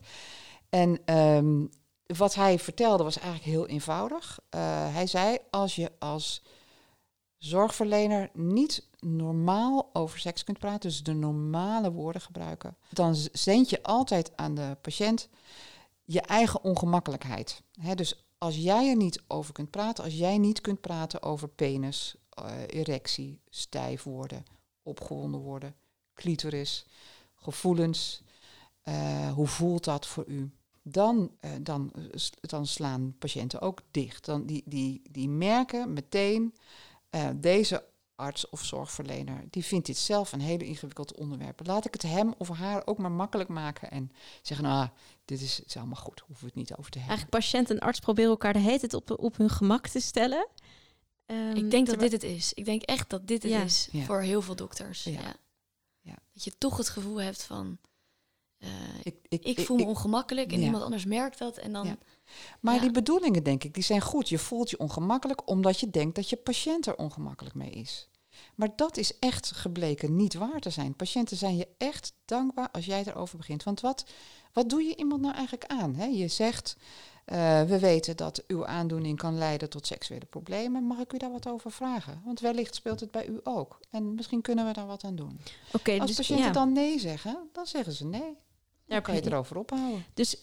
Speaker 2: En ehm, wat hij vertelde was eigenlijk heel eenvoudig. Eh, hij zei, als je als zorgverlener niet normaal over seks kunt praten, dus de normale woorden gebruiken, dan zend je altijd aan de patiënt je eigen ongemakkelijkheid. Dus als jij er niet over kunt praten, als jij niet kunt praten over penis, eh, erectie, stijf worden, opgewonden worden, clitoris, gevoelens, eh, hoe voelt dat voor u? Dan, eh, dan, dan slaan patiënten ook dicht. Dan die, die, die merken meteen, eh, deze arts of zorgverlener, die vindt dit zelf een hele ingewikkeld onderwerp. Laat ik het hem of haar ook maar makkelijk maken en zeggen, nou, dit is, het is allemaal goed, hoeven we het niet over te hebben.
Speaker 1: Eigenlijk patiënt en arts proberen elkaar de hele tijd op, op hun gemak te stellen. Ehm,
Speaker 4: Ik denk dat dit het is. Ik denk echt dat dit het
Speaker 1: Ja.
Speaker 4: is
Speaker 2: Ja.
Speaker 4: voor heel veel dokters.
Speaker 2: Ja.
Speaker 4: Ja.
Speaker 2: Ja.
Speaker 4: Dat je toch het gevoel hebt van... eh,
Speaker 2: ik,
Speaker 4: ik voel me ongemakkelijk en
Speaker 2: ja.
Speaker 4: iemand anders merkt dat. En dan,
Speaker 2: Ja. Maar
Speaker 4: Ja.
Speaker 2: die bedoelingen, denk ik, die zijn goed. Je voelt je ongemakkelijk omdat je denkt dat je patiënt er ongemakkelijk mee is. Maar dat is echt gebleken niet waar te zijn. Patiënten zijn je echt dankbaar als jij erover begint. Want wat, wat doe je iemand nou eigenlijk aan? Hè? Je zegt, eh, we weten dat uw aandoening kan leiden tot seksuele problemen. Mag ik u daar wat over vragen? Want wellicht speelt het bij u ook. En misschien kunnen we daar wat aan doen.
Speaker 1: Oké,
Speaker 2: Als
Speaker 1: dus,
Speaker 2: patiënten
Speaker 1: ja,
Speaker 2: dan nee zeggen, dan zeggen ze nee.
Speaker 1: daar
Speaker 2: Dan kan je- erover ophouden.
Speaker 1: Dus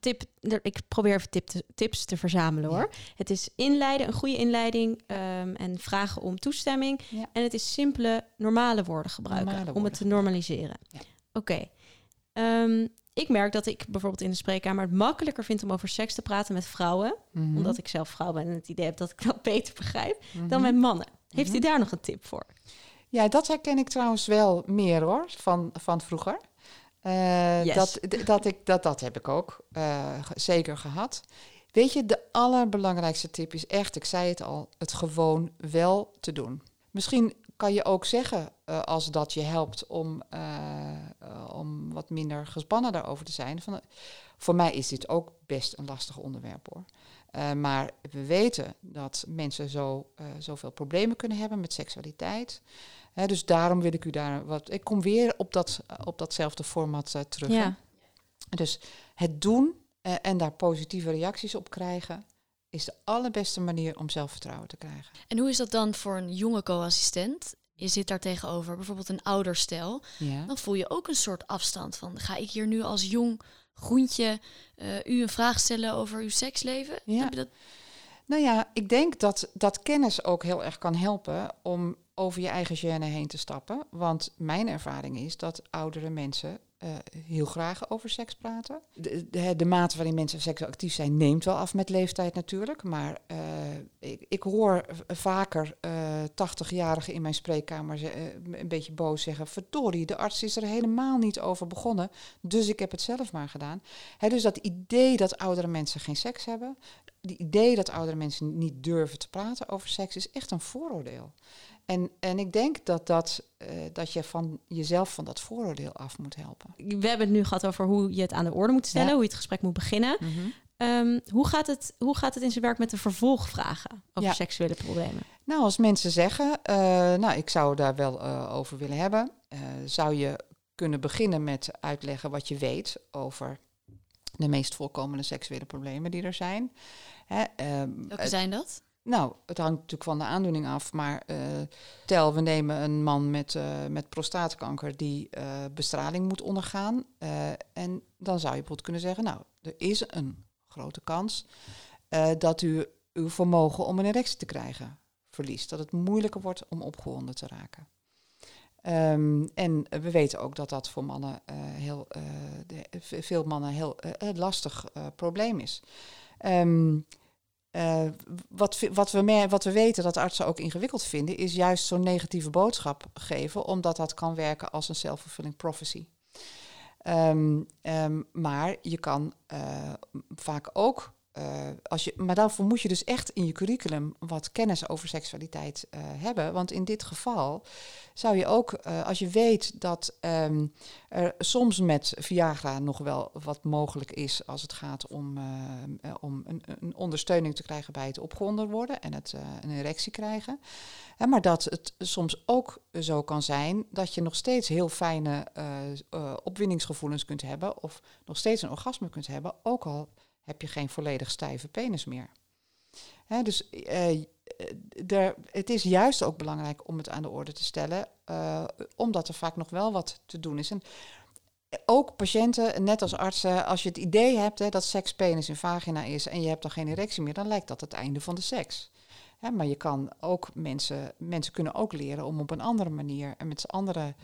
Speaker 1: tip, ik probeer even tip te- tips te verzamelen hoor. Het is inleiden, een goede inleiding ehm, en vragen om toestemming.
Speaker 2: Ja.
Speaker 1: En het is simpele, normale woorden gebruiken
Speaker 2: Normale
Speaker 1: om het te normaliseren.
Speaker 2: Ja.
Speaker 1: Oké. Ehm, ik merk dat ik bijvoorbeeld in de spreekkamer het makkelijker vind om over seks te praten met vrouwen.
Speaker 2: Mhm.
Speaker 1: Omdat ik zelf vrouw ben en het idee heb dat ik dat [LAUGHS] beter begrijp dan
Speaker 2: Mhm.
Speaker 1: met mannen. Heeft u
Speaker 2: Mhm.
Speaker 1: daar nog een tip voor?
Speaker 2: Ja, dat herken ik trouwens wel meer hoor, van, van vroeger. Eh,
Speaker 1: Yes.
Speaker 2: dat, dat, ik, dat, dat heb ik ook eh, zeker gehad. Weet je, de allerbelangrijkste tip is echt, ik zei het al, het gewoon wel te doen. Misschien kan je ook zeggen, eh, als dat je helpt om, om wat minder gespannen daarover te zijn. Van, voor mij is dit ook best een lastig onderwerp hoor. Maar we weten dat mensen zo, zoveel problemen kunnen hebben met seksualiteit. Dus daarom wil ik u daar wat. Ik kom weer op, dat, op datzelfde format eh, terug.
Speaker 1: Ja.
Speaker 2: Dus het doen eh, en daar positieve reacties op krijgen, is de allerbeste manier om zelfvertrouwen te krijgen.
Speaker 4: En hoe is dat dan voor een jonge co-assistent? Je zit daar tegenover bijvoorbeeld een ouderstel.
Speaker 2: Ja.
Speaker 4: Dan voel je ook een soort afstand van... ga ik hier nu als jong groentje eh, u een vraag stellen over uw seksleven?
Speaker 2: Ja.
Speaker 4: Heb je dat?
Speaker 2: Nou ja, ik denk dat, dat kennis ook heel erg kan helpen om over je eigen gêne heen te stappen. Want mijn ervaring is dat oudere mensen eh, heel graag over seks praten. De, de, de mate waarin mensen seksueel actief zijn neemt wel af met leeftijd natuurlijk. Maar eh, ik, ik hoor vaker eh 80-jarigen in mijn spreekkamer eh, een beetje boos zeggen... verdorie, de arts is er helemaal niet over begonnen, dus ik heb het zelf maar gedaan. Dus dat idee dat oudere mensen geen seks hebben die idee dat oudere mensen niet durven te praten over seks is echt een vooroordeel. En, en ik denk dat, dat, eh, dat je van jezelf van dat vooroordeel af moet helpen.
Speaker 1: We hebben het nu gehad over hoe je het aan de orde moet stellen,
Speaker 2: Ja.
Speaker 1: hoe je het gesprek moet beginnen. Ehm, hoe, gaat het, hoe gaat het in zijn werk met de vervolgvragen over
Speaker 2: Ja.
Speaker 1: seksuele problemen?
Speaker 2: Nou, als mensen zeggen, eh, nou, ik zou daar wel eh, over willen hebben, eh, zou je kunnen beginnen met uitleggen wat je weet over de meest voorkomende seksuele problemen die er zijn. Hè, ehm,
Speaker 4: Welke zijn dat?
Speaker 2: Nou, het hangt natuurlijk van de aandoening af. Maar eh tel, we nemen een man met, eh, met prostaatkanker die eh, bestraling moet ondergaan. en dan zou je bijvoorbeeld kunnen zeggen, nou, er is een grote kans dat u uw vermogen om een erectie te krijgen verliest. Dat het moeilijker wordt om opgewonden te raken. Ehm, en we weten ook dat dat voor mannen heel, de, ve- veel mannen heel lastig probleem is. Ehm, eh, wat, wat, we wat we weten dat artsen ook ingewikkeld vinden, is juist zo'n negatieve boodschap geven, omdat dat kan werken als een self-fulfilling prophecy. Ehm, ehm, maar je kan eh, vaak ook als je, maar daarvoor moet je dus echt in je curriculum wat kennis over seksualiteit eh, hebben. Want in dit geval zou je ook, eh, als je weet dat ehm, er soms met Viagra nog wel wat mogelijk is als het gaat om, om een, een, ondersteuning te krijgen bij het opgewonden worden en het, een erectie krijgen. maar dat het soms ook zo kan zijn dat je nog steeds heel fijne opwinningsgevoelens kunt hebben of nog steeds een orgasme kunt hebben, ook al heb je geen volledig stijve penis meer. Dus uh, het is juist ook belangrijk om het aan de orde te stellen, uh, omdat er vaak nog wel wat te doen is. En ook patiënten, net als artsen, als je het idee hebt dat seks penis en vagina is en je hebt dan geen erectie meer, dan lijkt dat het einde van de seks. Maar je kan ook mensen, mensen kunnen ook leren om op een andere manier en met andere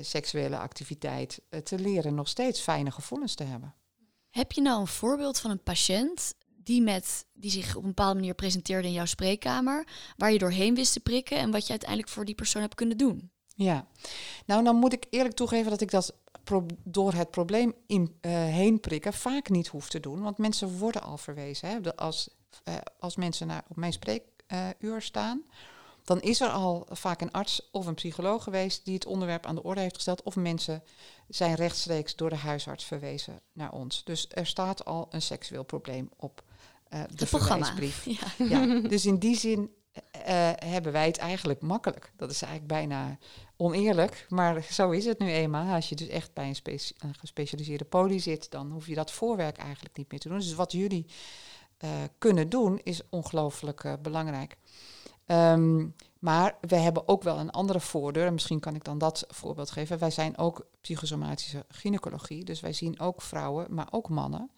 Speaker 2: seksuele activiteit te leren nog steeds fijne gevoelens te hebben.
Speaker 4: Heb je nou een voorbeeld van een patiënt die, met, die zich op een bepaalde manier presenteerde in jouw spreekkamer, waar je doorheen wist te prikken en wat je uiteindelijk voor die persoon hebt kunnen doen?
Speaker 2: Ja, nou dan moet ik eerlijk toegeven dat ik dat door het probleem in, uh, heen prikken vaak niet hoef te doen, want mensen worden al verwezen. Hè? Als, uh, als mensen naar, op mijn spreekuur staan, dan is er al vaak een arts of een psycholoog geweest die het onderwerp aan de orde heeft gesteld. Of mensen zijn rechtstreeks door de huisarts verwezen naar ons. Dus er staat al een seksueel probleem op uh, de verwijsbrief. Ja. ja. dus in die zin uh, hebben wij het eigenlijk makkelijk. Dat is eigenlijk bijna oneerlijk, maar zo is het nu eenmaal. Als je dus echt bij een, een gespecialiseerde poli zit, dan hoef je dat voorwerk eigenlijk niet meer te doen. Dus wat jullie uh, kunnen doen, is ongelooflijk belangrijk. Um, maar we hebben ook wel een andere voordeur. En misschien kan ik dan dat voorbeeld geven. Wij zijn ook psychosomatische gynaecologie. Dus wij zien ook vrouwen, maar ook mannen.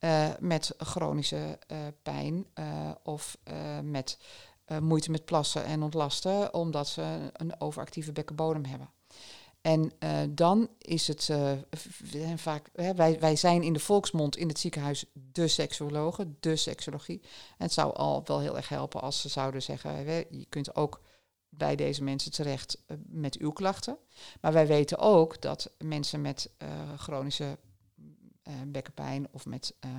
Speaker 2: Uh, met chronische uh, pijn uh, of met moeite met plassen en ontlasten, omdat ze een overactieve bekkenbodem hebben. En uh, dan is het uh, vaak, hè, wij, wij zijn in de volksmond in het ziekenhuis de seksuologen, de seksologie. En het zou al wel heel erg helpen als ze zouden zeggen, je kunt ook bij deze mensen terecht uh, met uw klachten. Maar wij weten ook dat mensen met chronische uh, bekkenpijn of met uh,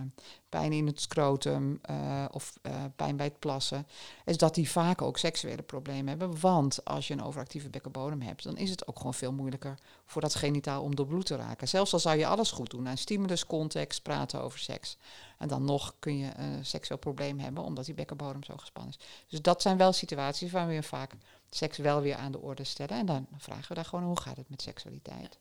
Speaker 2: pijn in het scrotum uh, of pijn bij het plassen, is dat die vaak ook seksuele problemen hebben. Want als je een overactieve bekkenbodem hebt, dan is het ook gewoon veel moeilijker voor dat genitaal om door bloed te raken. Zelfs al zou je alles goed doen, aan stimulus, context, praten over seks. En dan nog kun je een seksueel probleem hebben, omdat die bekkenbodem zo gespannen is. Dus dat zijn wel situaties waar we vaak seks wel weer aan de orde stellen. En dan vragen we daar gewoon, hoe gaat het met seksualiteit?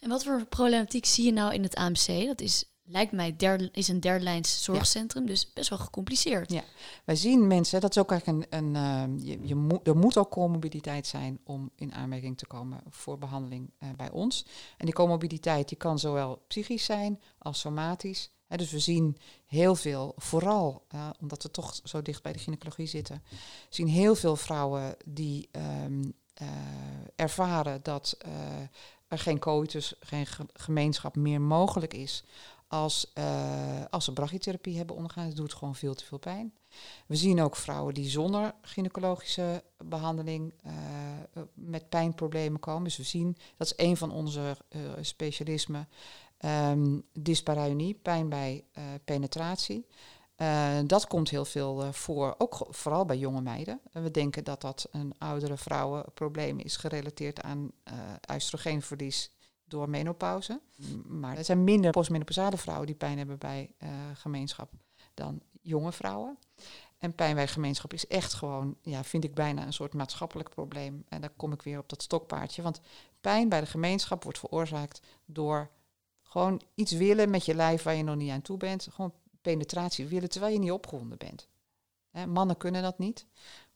Speaker 4: En wat voor problematiek zie je nou in het AMC? Dat is, lijkt mij, derde, is een derdelijns zorgcentrum, dus best wel gecompliceerd.
Speaker 2: Ja, wij zien mensen, dat is ook eigenlijk een, een uh, je, je moet, er moet ook comorbiditeit zijn om in aanmerking te komen voor behandeling uh, bij ons. En die comorbiditeit die kan zowel psychisch zijn als somatisch. He, dus we zien heel veel, vooral uh, omdat we toch zo dicht bij de gynaecologie zitten, zien heel veel vrouwen die um, ervaren dat er geen coitus, geen gemeenschap meer mogelijk is als, uh, als ze brachytherapie hebben ondergaan. Het doet gewoon veel te veel pijn. We zien ook vrouwen die zonder gynaecologische behandeling uh, met pijnproblemen komen. Dus we zien, dat is een van onze uh, specialismen, um, dyspareunie, pijn bij penetratie. Uh, dat komt heel veel uh, voor, ook vooral bij jonge meiden. Uh, we denken dat dat een oudere vrouwenprobleem is gerelateerd aan oestrogeenverlies door menopauze. Maar er zijn minder postmenopausale vrouwen die pijn hebben bij gemeenschap dan jonge vrouwen. En pijn bij gemeenschap is echt gewoon, ja, vind ik bijna een soort maatschappelijk probleem. En dan kom ik weer op dat stokpaardje. Want pijn bij de gemeenschap wordt veroorzaakt door gewoon iets willen met je lijf waar je nog niet aan toe bent. Gewoon penetratie willen terwijl je niet opgewonden bent. mannen kunnen dat niet,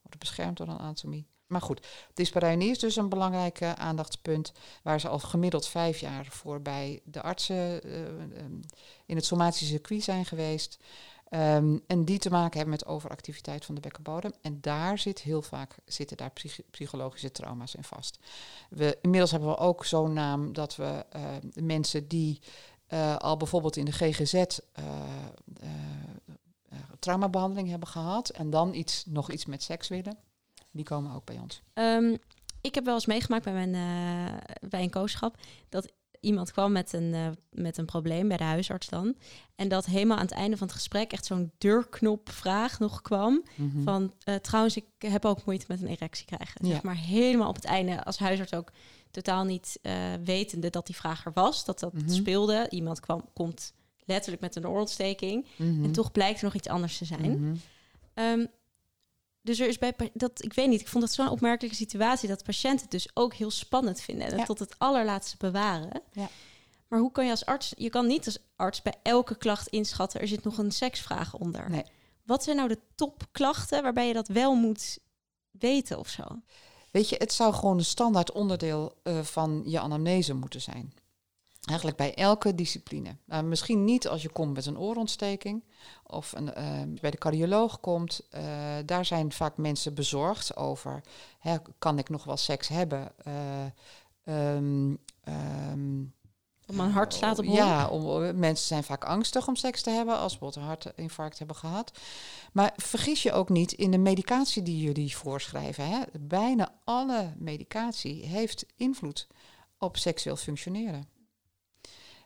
Speaker 2: worden beschermd door een anatomie. Maar goed, dyspareunie is dus een belangrijk aandachtspunt waar ze al gemiddeld vijf jaar voor bij de artsen uh, um, in het somatische circuit zijn geweest. Um, en die te maken hebben met overactiviteit van de bekkenbodem. En daar zit heel vaak zitten daar psych psychologische trauma's in vast. We, inmiddels hebben we ook zo'n naam dat we uh, mensen die uh, al bijvoorbeeld in de GGZ uh, uh, traumabehandeling hebben gehad en dan iets, nog iets met seks willen, die komen ook bij ons.
Speaker 1: Um, ik heb wel eens meegemaakt bij mijn bij een kooschap dat iemand kwam met een, uh, met een probleem bij de huisarts dan. En dat helemaal aan het einde van het gesprek echt zo'n deurknopvraag nog kwam.
Speaker 2: Mhm.
Speaker 1: Van uh, trouwens, ik heb ook moeite met een erectie krijgen. Zeg maar helemaal op het einde als huisarts ook totaal niet uh, wetende dat die vraag er was, dat dat
Speaker 2: Mhm.
Speaker 1: speelde. Iemand kwam, komt letterlijk met een oorontsteking.
Speaker 2: Mhm.
Speaker 1: En toch blijkt er nog iets anders te zijn.
Speaker 2: Mhm.
Speaker 1: Ehm, dus er is bij dat, ik weet niet, ik vond het zo'n opmerkelijke situatie dat patiënten het dus ook heel spannend vinden en
Speaker 2: Ja.
Speaker 1: tot het allerlaatste bewaren.
Speaker 2: Ja.
Speaker 1: Maar hoe kan je als arts, je kan niet als arts bij elke klacht inschatten, er zit nog een seksvraag onder.
Speaker 2: Nee.
Speaker 1: Wat zijn nou de topklachten waarbij je dat wel moet weten of zo?
Speaker 2: Weet je, het zou gewoon een standaard onderdeel eh, van je anamnese moeten zijn. Eigenlijk bij elke discipline. Nou, misschien niet als je komt met een oorontsteking of een, eh, bij de cardioloog komt. eh, daar zijn vaak mensen bezorgd over. Hè, kan ik nog wel seks hebben? Ehm,
Speaker 1: Om mijn hart slaat op hol?
Speaker 2: Ja, om, mensen zijn vaak angstig om seks te hebben als ze een hartinfarct hebben gehad. Maar vergis je ook niet in de medicatie die jullie voorschrijven. Hè? Bijna alle medicatie heeft invloed op seksueel functioneren.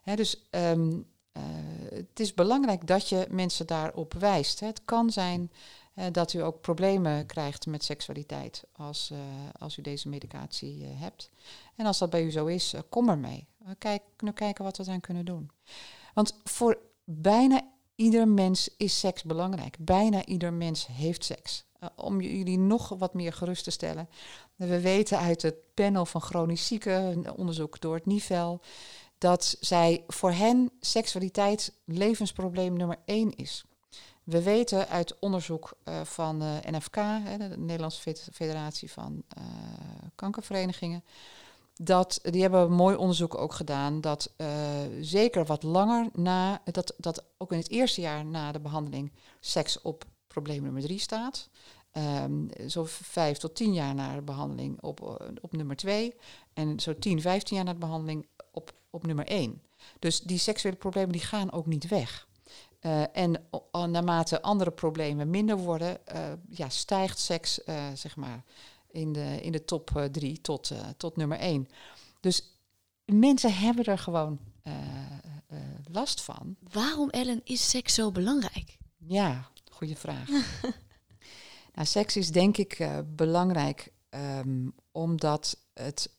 Speaker 2: Hè, dus ehm, eh, het is belangrijk dat je mensen daarop wijst. Hè. Het kan zijn dat u ook problemen krijgt met seksualiteit als, eh, als u deze medicatie eh, hebt. En als dat bij u zo is, eh, kom ermee. Uh, kijk, kunnen kijken wat we eraan kunnen doen. Want voor bijna ieder mens is seks belangrijk. Bijna ieder mens heeft seks. Uh, om jullie nog wat meer gerust te stellen. We weten uit het panel van chronisch zieken, onderzoek door het NIVEL, dat zij voor hen seksualiteit levensprobleem nummer één is. We weten uit onderzoek van uh, NFK, de Nederlandse Federatie van Kankerverenigingen, dat die hebben mooi onderzoek ook gedaan dat uh, zeker wat langer na dat, dat ook in het eerste jaar na de behandeling seks op probleem nummer drie staat. Um, zo vijf tot tien jaar na de behandeling op, op nummer twee. En zo tien, vijftien jaar na de behandeling op, op nummer één. Dus die seksuele problemen die gaan ook niet weg. Uh, en naarmate andere problemen minder worden, ja, stijgt seks zeg maar in de, in de top drie tot, tot nummer één. Dus mensen hebben er gewoon eh, last van.
Speaker 4: Waarom, Ellen, is seks zo belangrijk?
Speaker 2: Ja, goede vraag. [LAUGHS] nou, seks is denk ik belangrijk um, omdat het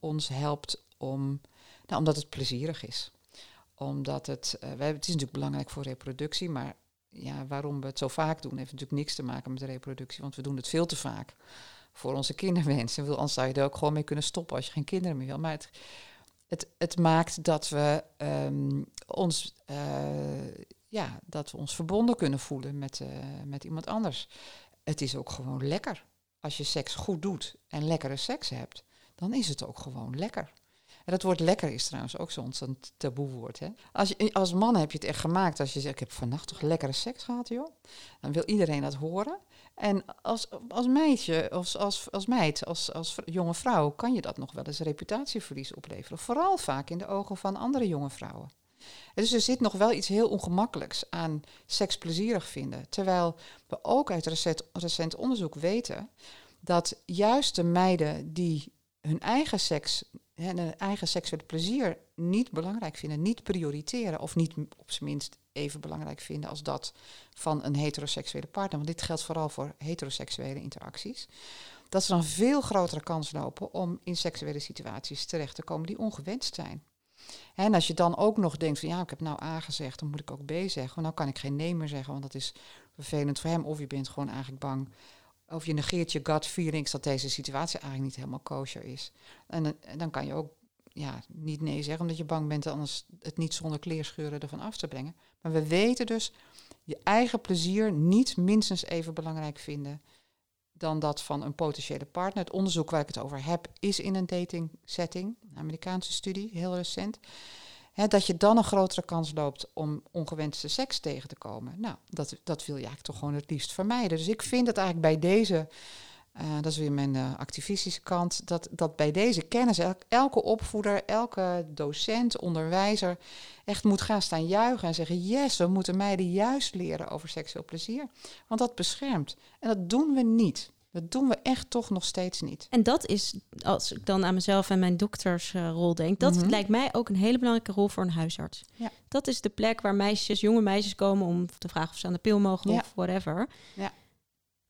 Speaker 2: ons helpt om, nou, omdat het plezierig is. Omdat het, uh, wij, het is natuurlijk belangrijk voor reproductie, maar ja, waarom we het zo vaak doen, heeft natuurlijk niks te maken met de reproductie, want we doen het veel te vaak voor onze kinderwensen. Anders zou je er ook gewoon mee kunnen stoppen als je geen kinderen meer wil. Maar het, het, het maakt dat we um, ons ja, dat we ons verbonden kunnen voelen met, uh, met iemand anders. Het is ook gewoon lekker. Als je seks goed doet en lekkere seks hebt, dan is het ook gewoon lekker. En dat woord lekker is trouwens ook zo'n zo taboe woord. Hè? Als, je, als man heb je het echt gemaakt. Als je zegt, ik heb vannacht toch lekkere seks gehad, joh. Dan wil iedereen dat horen. En als, als meidje, als, als, als meid, als, als jonge vrouw, kan je dat nog wel eens reputatieverlies opleveren. Vooral vaak in de ogen van andere jonge vrouwen. Dus er zit nog wel iets heel ongemakkelijks aan seks plezierig vinden. Terwijl we ook uit recent, recent onderzoek weten dat juist de meiden die hun eigen seks, hun eigen seksuele plezier niet belangrijk vinden, niet prioriteren of niet op zijn minst even belangrijk vinden als dat van een heteroseksuele partner, want dit geldt vooral voor heteroseksuele interacties, dat ze dan veel grotere kans lopen om in seksuele situaties terecht te komen die ongewenst zijn. En als je dan ook nog denkt van ja, ik heb nou A gezegd, dan moet ik ook B zeggen. Nou kan ik geen nee meer zeggen, want dat is vervelend voor hem. Of je bent gewoon eigenlijk bang. Of je negeert je gut feelings dat deze situatie eigenlijk niet helemaal kosher is. En, dan kan je ook ja, niet nee zeggen, omdat je bang bent anders het niet zonder kleerscheuren ervan af te brengen. Maar we weten dus je eigen plezier niet minstens even belangrijk vinden dan dat van een potentiële partner. Het onderzoek waar ik het over heb is in een dating setting, een Amerikaanse studie, heel recent. Dat je dan een grotere kans loopt om ongewenste seks tegen te komen. Nou, dat, dat wil je eigenlijk toch gewoon het liefst vermijden. Dus ik vind het eigenlijk bij deze, uh, dat is weer mijn uh, activistische kant, dat, dat bij deze kennis el elke opvoeder, elke docent, onderwijzer echt moet gaan staan juichen en zeggen: yes, we moeten meiden juist leren over seksueel plezier. Want dat beschermt. En dat doen we niet. Dat doen we echt toch nog steeds niet.
Speaker 1: En dat is, als ik dan aan mezelf en mijn doktersrol denk, dat
Speaker 2: Mhm.
Speaker 1: lijkt mij ook een hele belangrijke rol voor een huisarts.
Speaker 2: Ja.
Speaker 1: Dat is de plek waar meisjes, jonge meisjes komen om te vragen of ze aan de pil mogen
Speaker 2: Ja.
Speaker 1: of whatever.
Speaker 2: Ja.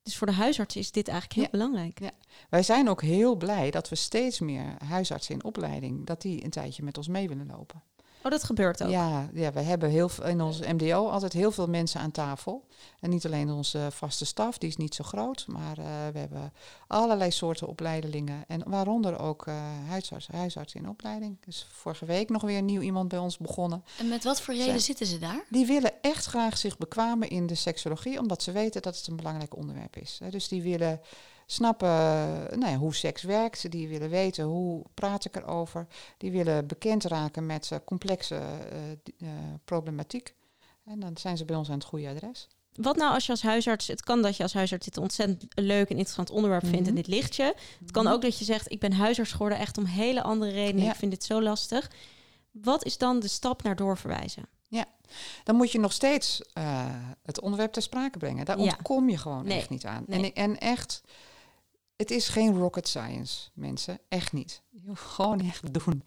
Speaker 1: Dus voor de huisarts is dit eigenlijk heel belangrijk.
Speaker 2: Ja. Wij zijn ook heel blij dat we steeds meer huisartsen in opleiding, dat die een tijdje met ons mee willen lopen.
Speaker 1: Oh, dat gebeurt ook.
Speaker 2: Ja, ja, we hebben heel veel, in ons MDO altijd heel veel mensen aan tafel. En niet alleen onze vaste staf, die is niet zo groot, maar eh, we hebben allerlei soorten opleidelingen. En waaronder ook eh huisarts, huisartsen in opleiding. Dus vorige week nog weer nieuw iemand bij ons begonnen.
Speaker 4: En met wat voor reden
Speaker 2: Zij-
Speaker 4: zitten ze daar?
Speaker 2: Die willen echt graag zich bekwamen in de seksologie, omdat ze weten dat het een belangrijk onderwerp is. hè. Dus die willen snappen eh, nou ja, hoe seks werkt, die willen weten hoe praat ik erover, die willen bekend raken met complexe eh, eh, problematiek. En dan zijn ze bij ons aan het goede adres.
Speaker 1: Wat nou als je als huisarts, het kan dat je als huisarts dit ontzettend leuk en interessant onderwerp vindt en
Speaker 2: Mhm.
Speaker 1: dit ligt je. Het kan ook dat je zegt, ik ben huisarts geworden echt om hele andere redenen.
Speaker 2: Ja.
Speaker 1: Ik vind dit zo lastig. Wat is dan de stap naar doorverwijzen?
Speaker 2: Dan moet je nog steeds het onderwerp ter sprake brengen. Daar
Speaker 1: Ja.
Speaker 2: ontkom je gewoon
Speaker 1: Nee.
Speaker 2: echt niet aan.
Speaker 1: Nee.
Speaker 2: En, en echt, het is geen rocket science, mensen. Echt niet. Je hoeft gewoon echt doen.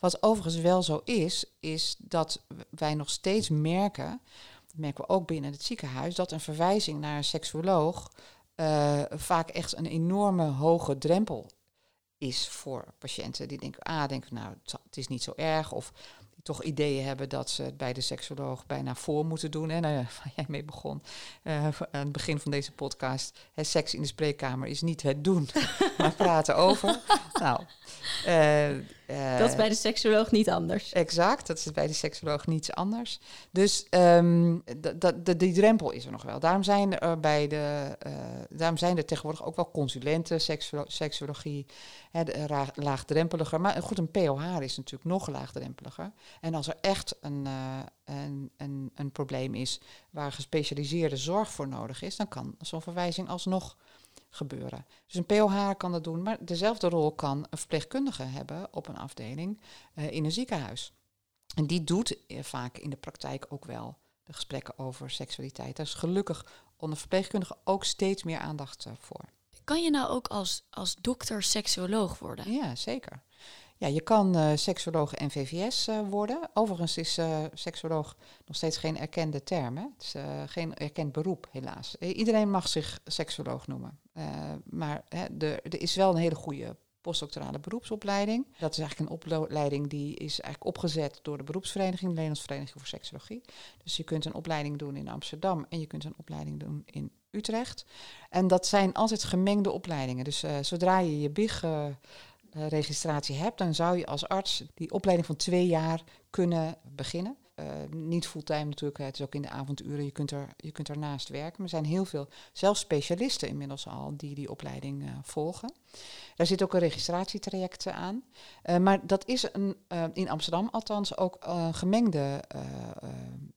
Speaker 2: Wat overigens wel zo is, is dat wij nog steeds merken, dat merken we ook binnen het ziekenhuis, dat een verwijzing naar een seksuoloog eh, vaak echt een enorme hoge drempel is voor patiënten. Die denken, ah, denken, nou, het is niet zo erg. Of toch ideeën hebben dat ze het bij de seksoloog bijna voor moeten doen. En nou ja, [LAUGHS] waar jij mee begon eh, aan het begin van deze podcast. Hè, seks in de spreekkamer is niet het doen, [LAUGHS] maar praten over. nou, eh, eh,
Speaker 1: dat is bij de seksuoloog niet anders.
Speaker 2: Exact, dat is bij de seksoloog niets anders. Dus d- die drempel is er nog wel. Daarom zijn er bij de, daarom zijn er tegenwoordig ook wel consulenten seksuolo- seksologie, hè, laagdrempeliger. Maar goed, een POH is natuurlijk nog laagdrempeliger. En als er echt een, eh, een, een, een probleem is waar gespecialiseerde zorg voor nodig is, dan kan zo'n verwijzing alsnog gebeuren. Dus een POH kan dat doen, maar dezelfde rol kan een verpleegkundige hebben op een afdeling eh, in een ziekenhuis. En die doet eh, vaak in de praktijk ook wel de gesprekken over seksualiteit. Daar is gelukkig onder verpleegkundigen ook steeds meer aandacht voor.
Speaker 4: Kan je nou ook als, als dokter seksuoloog worden?
Speaker 2: Ja, zeker. Ja, je kan eh seksoloog en VVS eh, worden. Overigens is eh seksoloog nog steeds geen erkende term. Hè? Het is geen erkend beroep, helaas. Iedereen mag zich seksoloog noemen. Maar er, is wel een hele goede postdoctorale beroepsopleiding. Dat is eigenlijk een opleiding die is eigenlijk opgezet door de beroepsvereniging, de Nederlandse Vereniging voor Seksologie. Dus je kunt een opleiding doen in Amsterdam en je kunt een opleiding doen in Utrecht. En dat zijn altijd gemengde opleidingen. Dus zodra je je BIG registratie hebt, dan zou je als arts die opleiding van twee jaar kunnen beginnen. Eh, niet fulltime natuurlijk, het is ook in de avonduren, je kunt, er, je kunt ernaast werken. Maar er zijn heel veel, zelfs specialisten inmiddels al, die die opleiding eh, volgen. Daar zit ook een registratietraject eh, aan. Eh, maar dat is een, eh, in Amsterdam althans ook een gemengde eh, eh,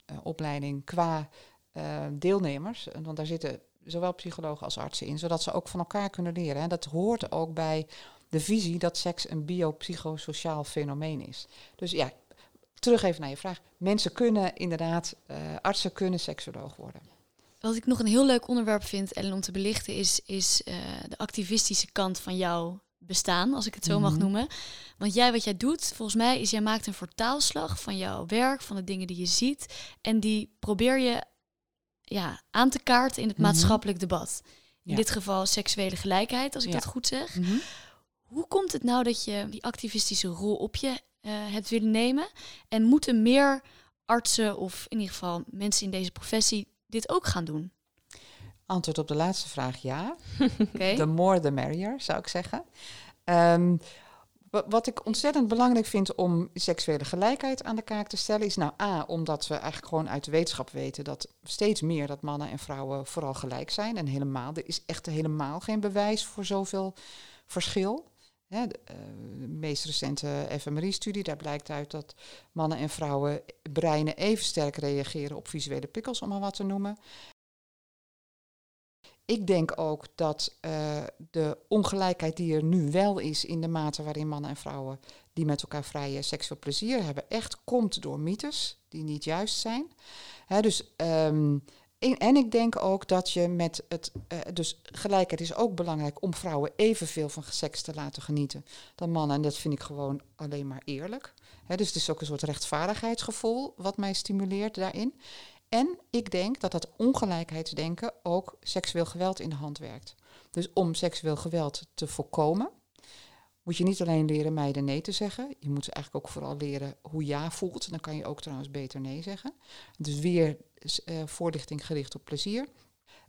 Speaker 2: eh, opleiding qua eh, deelnemers. Want daar zitten zowel psychologen als artsen in, zodat ze ook van elkaar kunnen leren. En dat hoort ook bij de visie dat seks een biopsychosociaal fenomeen is. Dus ja, terug even naar je vraag. Mensen kunnen inderdaad, eh, artsen kunnen seksoloog worden.
Speaker 4: Wat ik nog een heel leuk onderwerp vind, Ellen, om te belichten, is, is eh, de activistische kant van jouw bestaan, als ik het zo mag
Speaker 2: Mhm.
Speaker 4: noemen. Want jij, wat jij doet, volgens mij, is jij maakt een vertaalslag van jouw werk, van de dingen die je ziet. En die probeer je ja, aan te kaarten in het
Speaker 2: Mhm.
Speaker 4: maatschappelijk debat. In
Speaker 2: Ja.
Speaker 4: dit geval seksuele gelijkheid, als ik
Speaker 2: Ja.
Speaker 4: dat goed zeg. Hoe komt het nou dat je die activistische rol op je eh, hebt willen nemen? En moeten meer artsen of in ieder geval mensen in deze professie dit ook gaan doen?
Speaker 2: Antwoord op de laatste vraag ja. [LAUGHS]
Speaker 4: Oké.
Speaker 2: The more the merrier, zou ik zeggen. Ehm, wa- wat ik ontzettend belangrijk vind om seksuele gelijkheid aan de kaak te stellen, is nou A, omdat we eigenlijk gewoon uit de wetenschap weten dat steeds meer dat mannen en vrouwen vooral gelijk zijn. En helemaal, er is echt helemaal geen bewijs voor zoveel verschil. Hè, de, eh, de meest recente fMRI-studie, daar blijkt uit dat mannen en vrouwen breinen even sterk reageren op visuele prikkels, om maar wat te noemen. Ik denk ook dat eh, de ongelijkheid die er nu wel is in de mate waarin mannen en vrouwen die met elkaar vrije seksueel plezier hebben, echt komt door mythes die niet juist zijn. Hè, dus ehm, En, ik denk ook dat je met het. eh, dus gelijkheid is ook belangrijk om vrouwen evenveel van seks te laten genieten dan mannen. En dat vind ik gewoon alleen maar eerlijk. Dus het is ook een soort rechtvaardigheidsgevoel wat mij stimuleert daarin. En ik denk dat dat ongelijkheidsdenken ook seksueel geweld in de hand werkt. Dus om seksueel geweld te voorkomen, moet je niet alleen leren meiden nee te zeggen. Je moet eigenlijk ook vooral leren hoe ja voelt. Dan kan je ook trouwens beter nee zeggen. Dus weer eh, voorlichting gericht op plezier.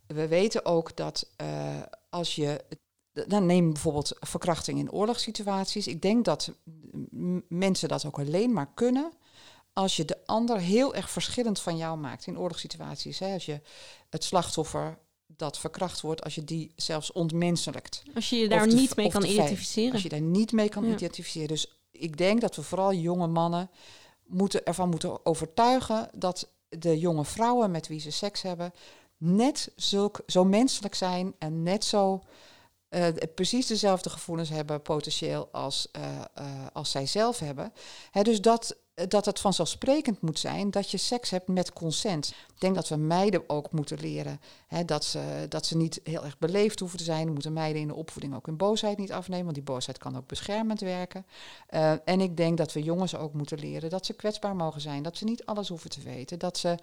Speaker 2: We weten ook dat eh, als je. Dan neem bijvoorbeeld verkrachting in oorlogssituaties. Ik denk dat mensen dat ook alleen maar kunnen als je de ander heel erg verschillend van jou maakt in oorlogssituaties. Hè? Als je het slachtoffer dat verkracht wordt, als je die zelfs ontmenselijkt.
Speaker 1: Als je je daar
Speaker 2: de
Speaker 1: niet mee kan identificeren.
Speaker 2: Als je daar niet mee kan
Speaker 1: Ja.
Speaker 2: identificeren. Dus ik denk dat we vooral jonge mannen moeten, ervan moeten overtuigen dat de jonge vrouwen met wie ze seks hebben net zulk, zo menselijk zijn en net zo eh, precies dezelfde gevoelens hebben potentieel als, eh, eh, als zij zelf hebben. Hè, dus dat, dat het vanzelfsprekend moet zijn dat je seks hebt met consent. Ik denk dat we meiden ook moeten leren hè, dat, ze, dat ze niet heel erg beleefd hoeven te zijn. We moeten meiden in de opvoeding ook hun boosheid niet afnemen, want die boosheid kan ook beschermend werken. En ik denk dat we jongens ook moeten leren dat ze kwetsbaar mogen zijn, dat ze niet alles hoeven te weten, dat, ze,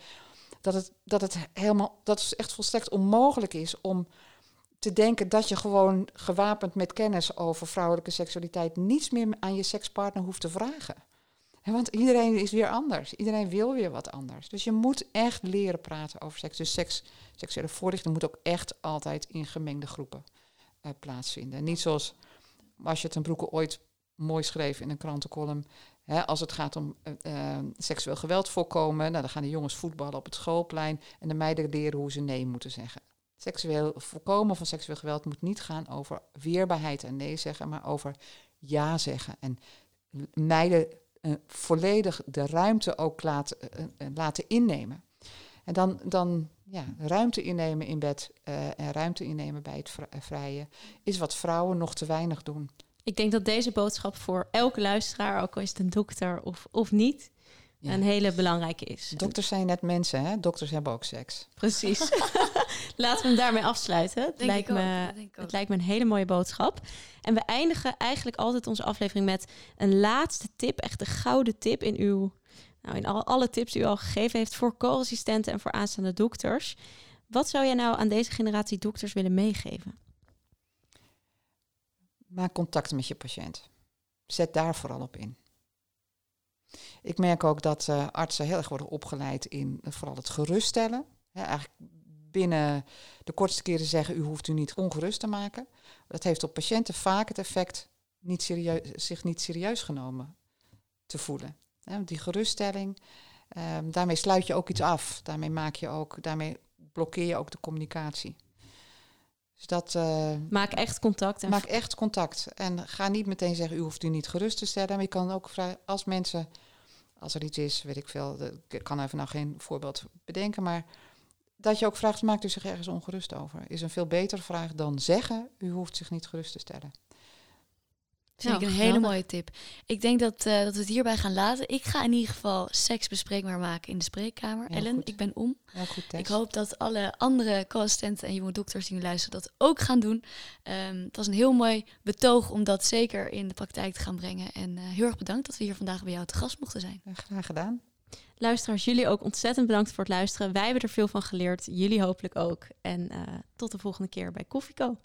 Speaker 2: dat, het, dat het helemaal, dat het echt volstrekt onmogelijk is om te denken dat je gewoon gewapend met kennis over vrouwelijke seksualiteit niets meer aan je sekspartner hoeft te vragen. Want iedereen is weer anders. Iedereen wil weer wat anders. Dus je moet echt leren praten over seks. Dus seks, seksuele voorlichting moet ook echt altijd in gemengde groepen eh, plaatsvinden. Niet zoals als je ten broeke ooit mooi schreef in een krantencolumn. Hè, als het gaat om eh, eh, seksueel geweld voorkomen, nou, dan gaan de jongens voetballen op het schoolplein en de meiden leren hoe ze nee moeten zeggen. Seksueel voorkomen van seksueel geweld moet niet gaan over weerbaarheid en nee zeggen, maar over ja zeggen. En meiden eh, volledig de ruimte ook laten, eh, eh, laten innemen. En dan, dan ja, ruimte innemen in bed en ruimte innemen bij het vri- vrije is wat vrouwen nog te weinig doen.
Speaker 1: Ik denk dat deze boodschap voor elke luisteraar, ook al is het een dokter of, of niet,
Speaker 2: Ja.
Speaker 1: een hele belangrijke is.
Speaker 2: Dokters zijn net mensen, hè? Dokters hebben ook seks.
Speaker 1: Precies. [LAUGHS] Laten we hem daarmee afsluiten. Het
Speaker 4: Denk
Speaker 1: lijkt,
Speaker 4: ik ook,
Speaker 1: me, het lijkt me een hele mooie boodschap. En we eindigen eigenlijk altijd onze aflevering met een laatste tip, echt de gouden tip in uw, nou in al, alle tips die u al gegeven heeft voor co-assistenten en voor aanstaande dokters. Wat zou jij nou aan deze generatie dokters willen meegeven?
Speaker 2: Maak contact met je patiënt. Zet daar vooral op in. Ik merk ook dat eh, artsen heel erg worden opgeleid in eh, vooral het geruststellen. Eigenlijk binnen de kortste keren zeggen, u hoeft u niet ongerust te maken. Dat heeft op patiënten vaak het effect niet zich niet serieus genomen te voelen. Die geruststelling, ehm, daarmee sluit je ook iets af. Daarmee, maak je ook, daarmee blokkeer je ook de communicatie. Dus dat, eh,
Speaker 1: Maak echt contact. En
Speaker 2: Maak echt contact. En ga niet meteen zeggen, u hoeft u niet gerust te stellen. Maar je kan ook vragen, als mensen, als er iets is, weet ik veel, ik kan even nou geen voorbeeld bedenken, maar dat je ook vraagt, maakt u zich ergens ongerust over? Is een veel betere vraag dan zeggen, u hoeft zich niet gerust te stellen.
Speaker 4: Vind ik
Speaker 1: Nou,
Speaker 4: een hele
Speaker 1: geweldig.
Speaker 4: mooie tip. Ik denk dat, eh, dat we het hierbij gaan laten. Ik ga in ieder geval seks bespreekbaar maken in de spreekkamer. Ellen,
Speaker 2: goed.
Speaker 4: ik ben om.
Speaker 2: Goed.
Speaker 4: Ik hoop dat alle andere co-assistenten en jonge dokters die nu luisteren dat ook gaan doen. Ehm, het was een heel mooi betoog om dat zeker in de praktijk te gaan brengen. En eh, heel erg bedankt dat we hier vandaag bij jou te gast mochten zijn.
Speaker 2: Ja, Graag gedaan.
Speaker 1: Luisteraars, jullie ook ontzettend bedankt voor het luisteren. Wij hebben er veel van geleerd. Jullie hopelijk ook. En eh, tot de volgende keer bij Koffieko.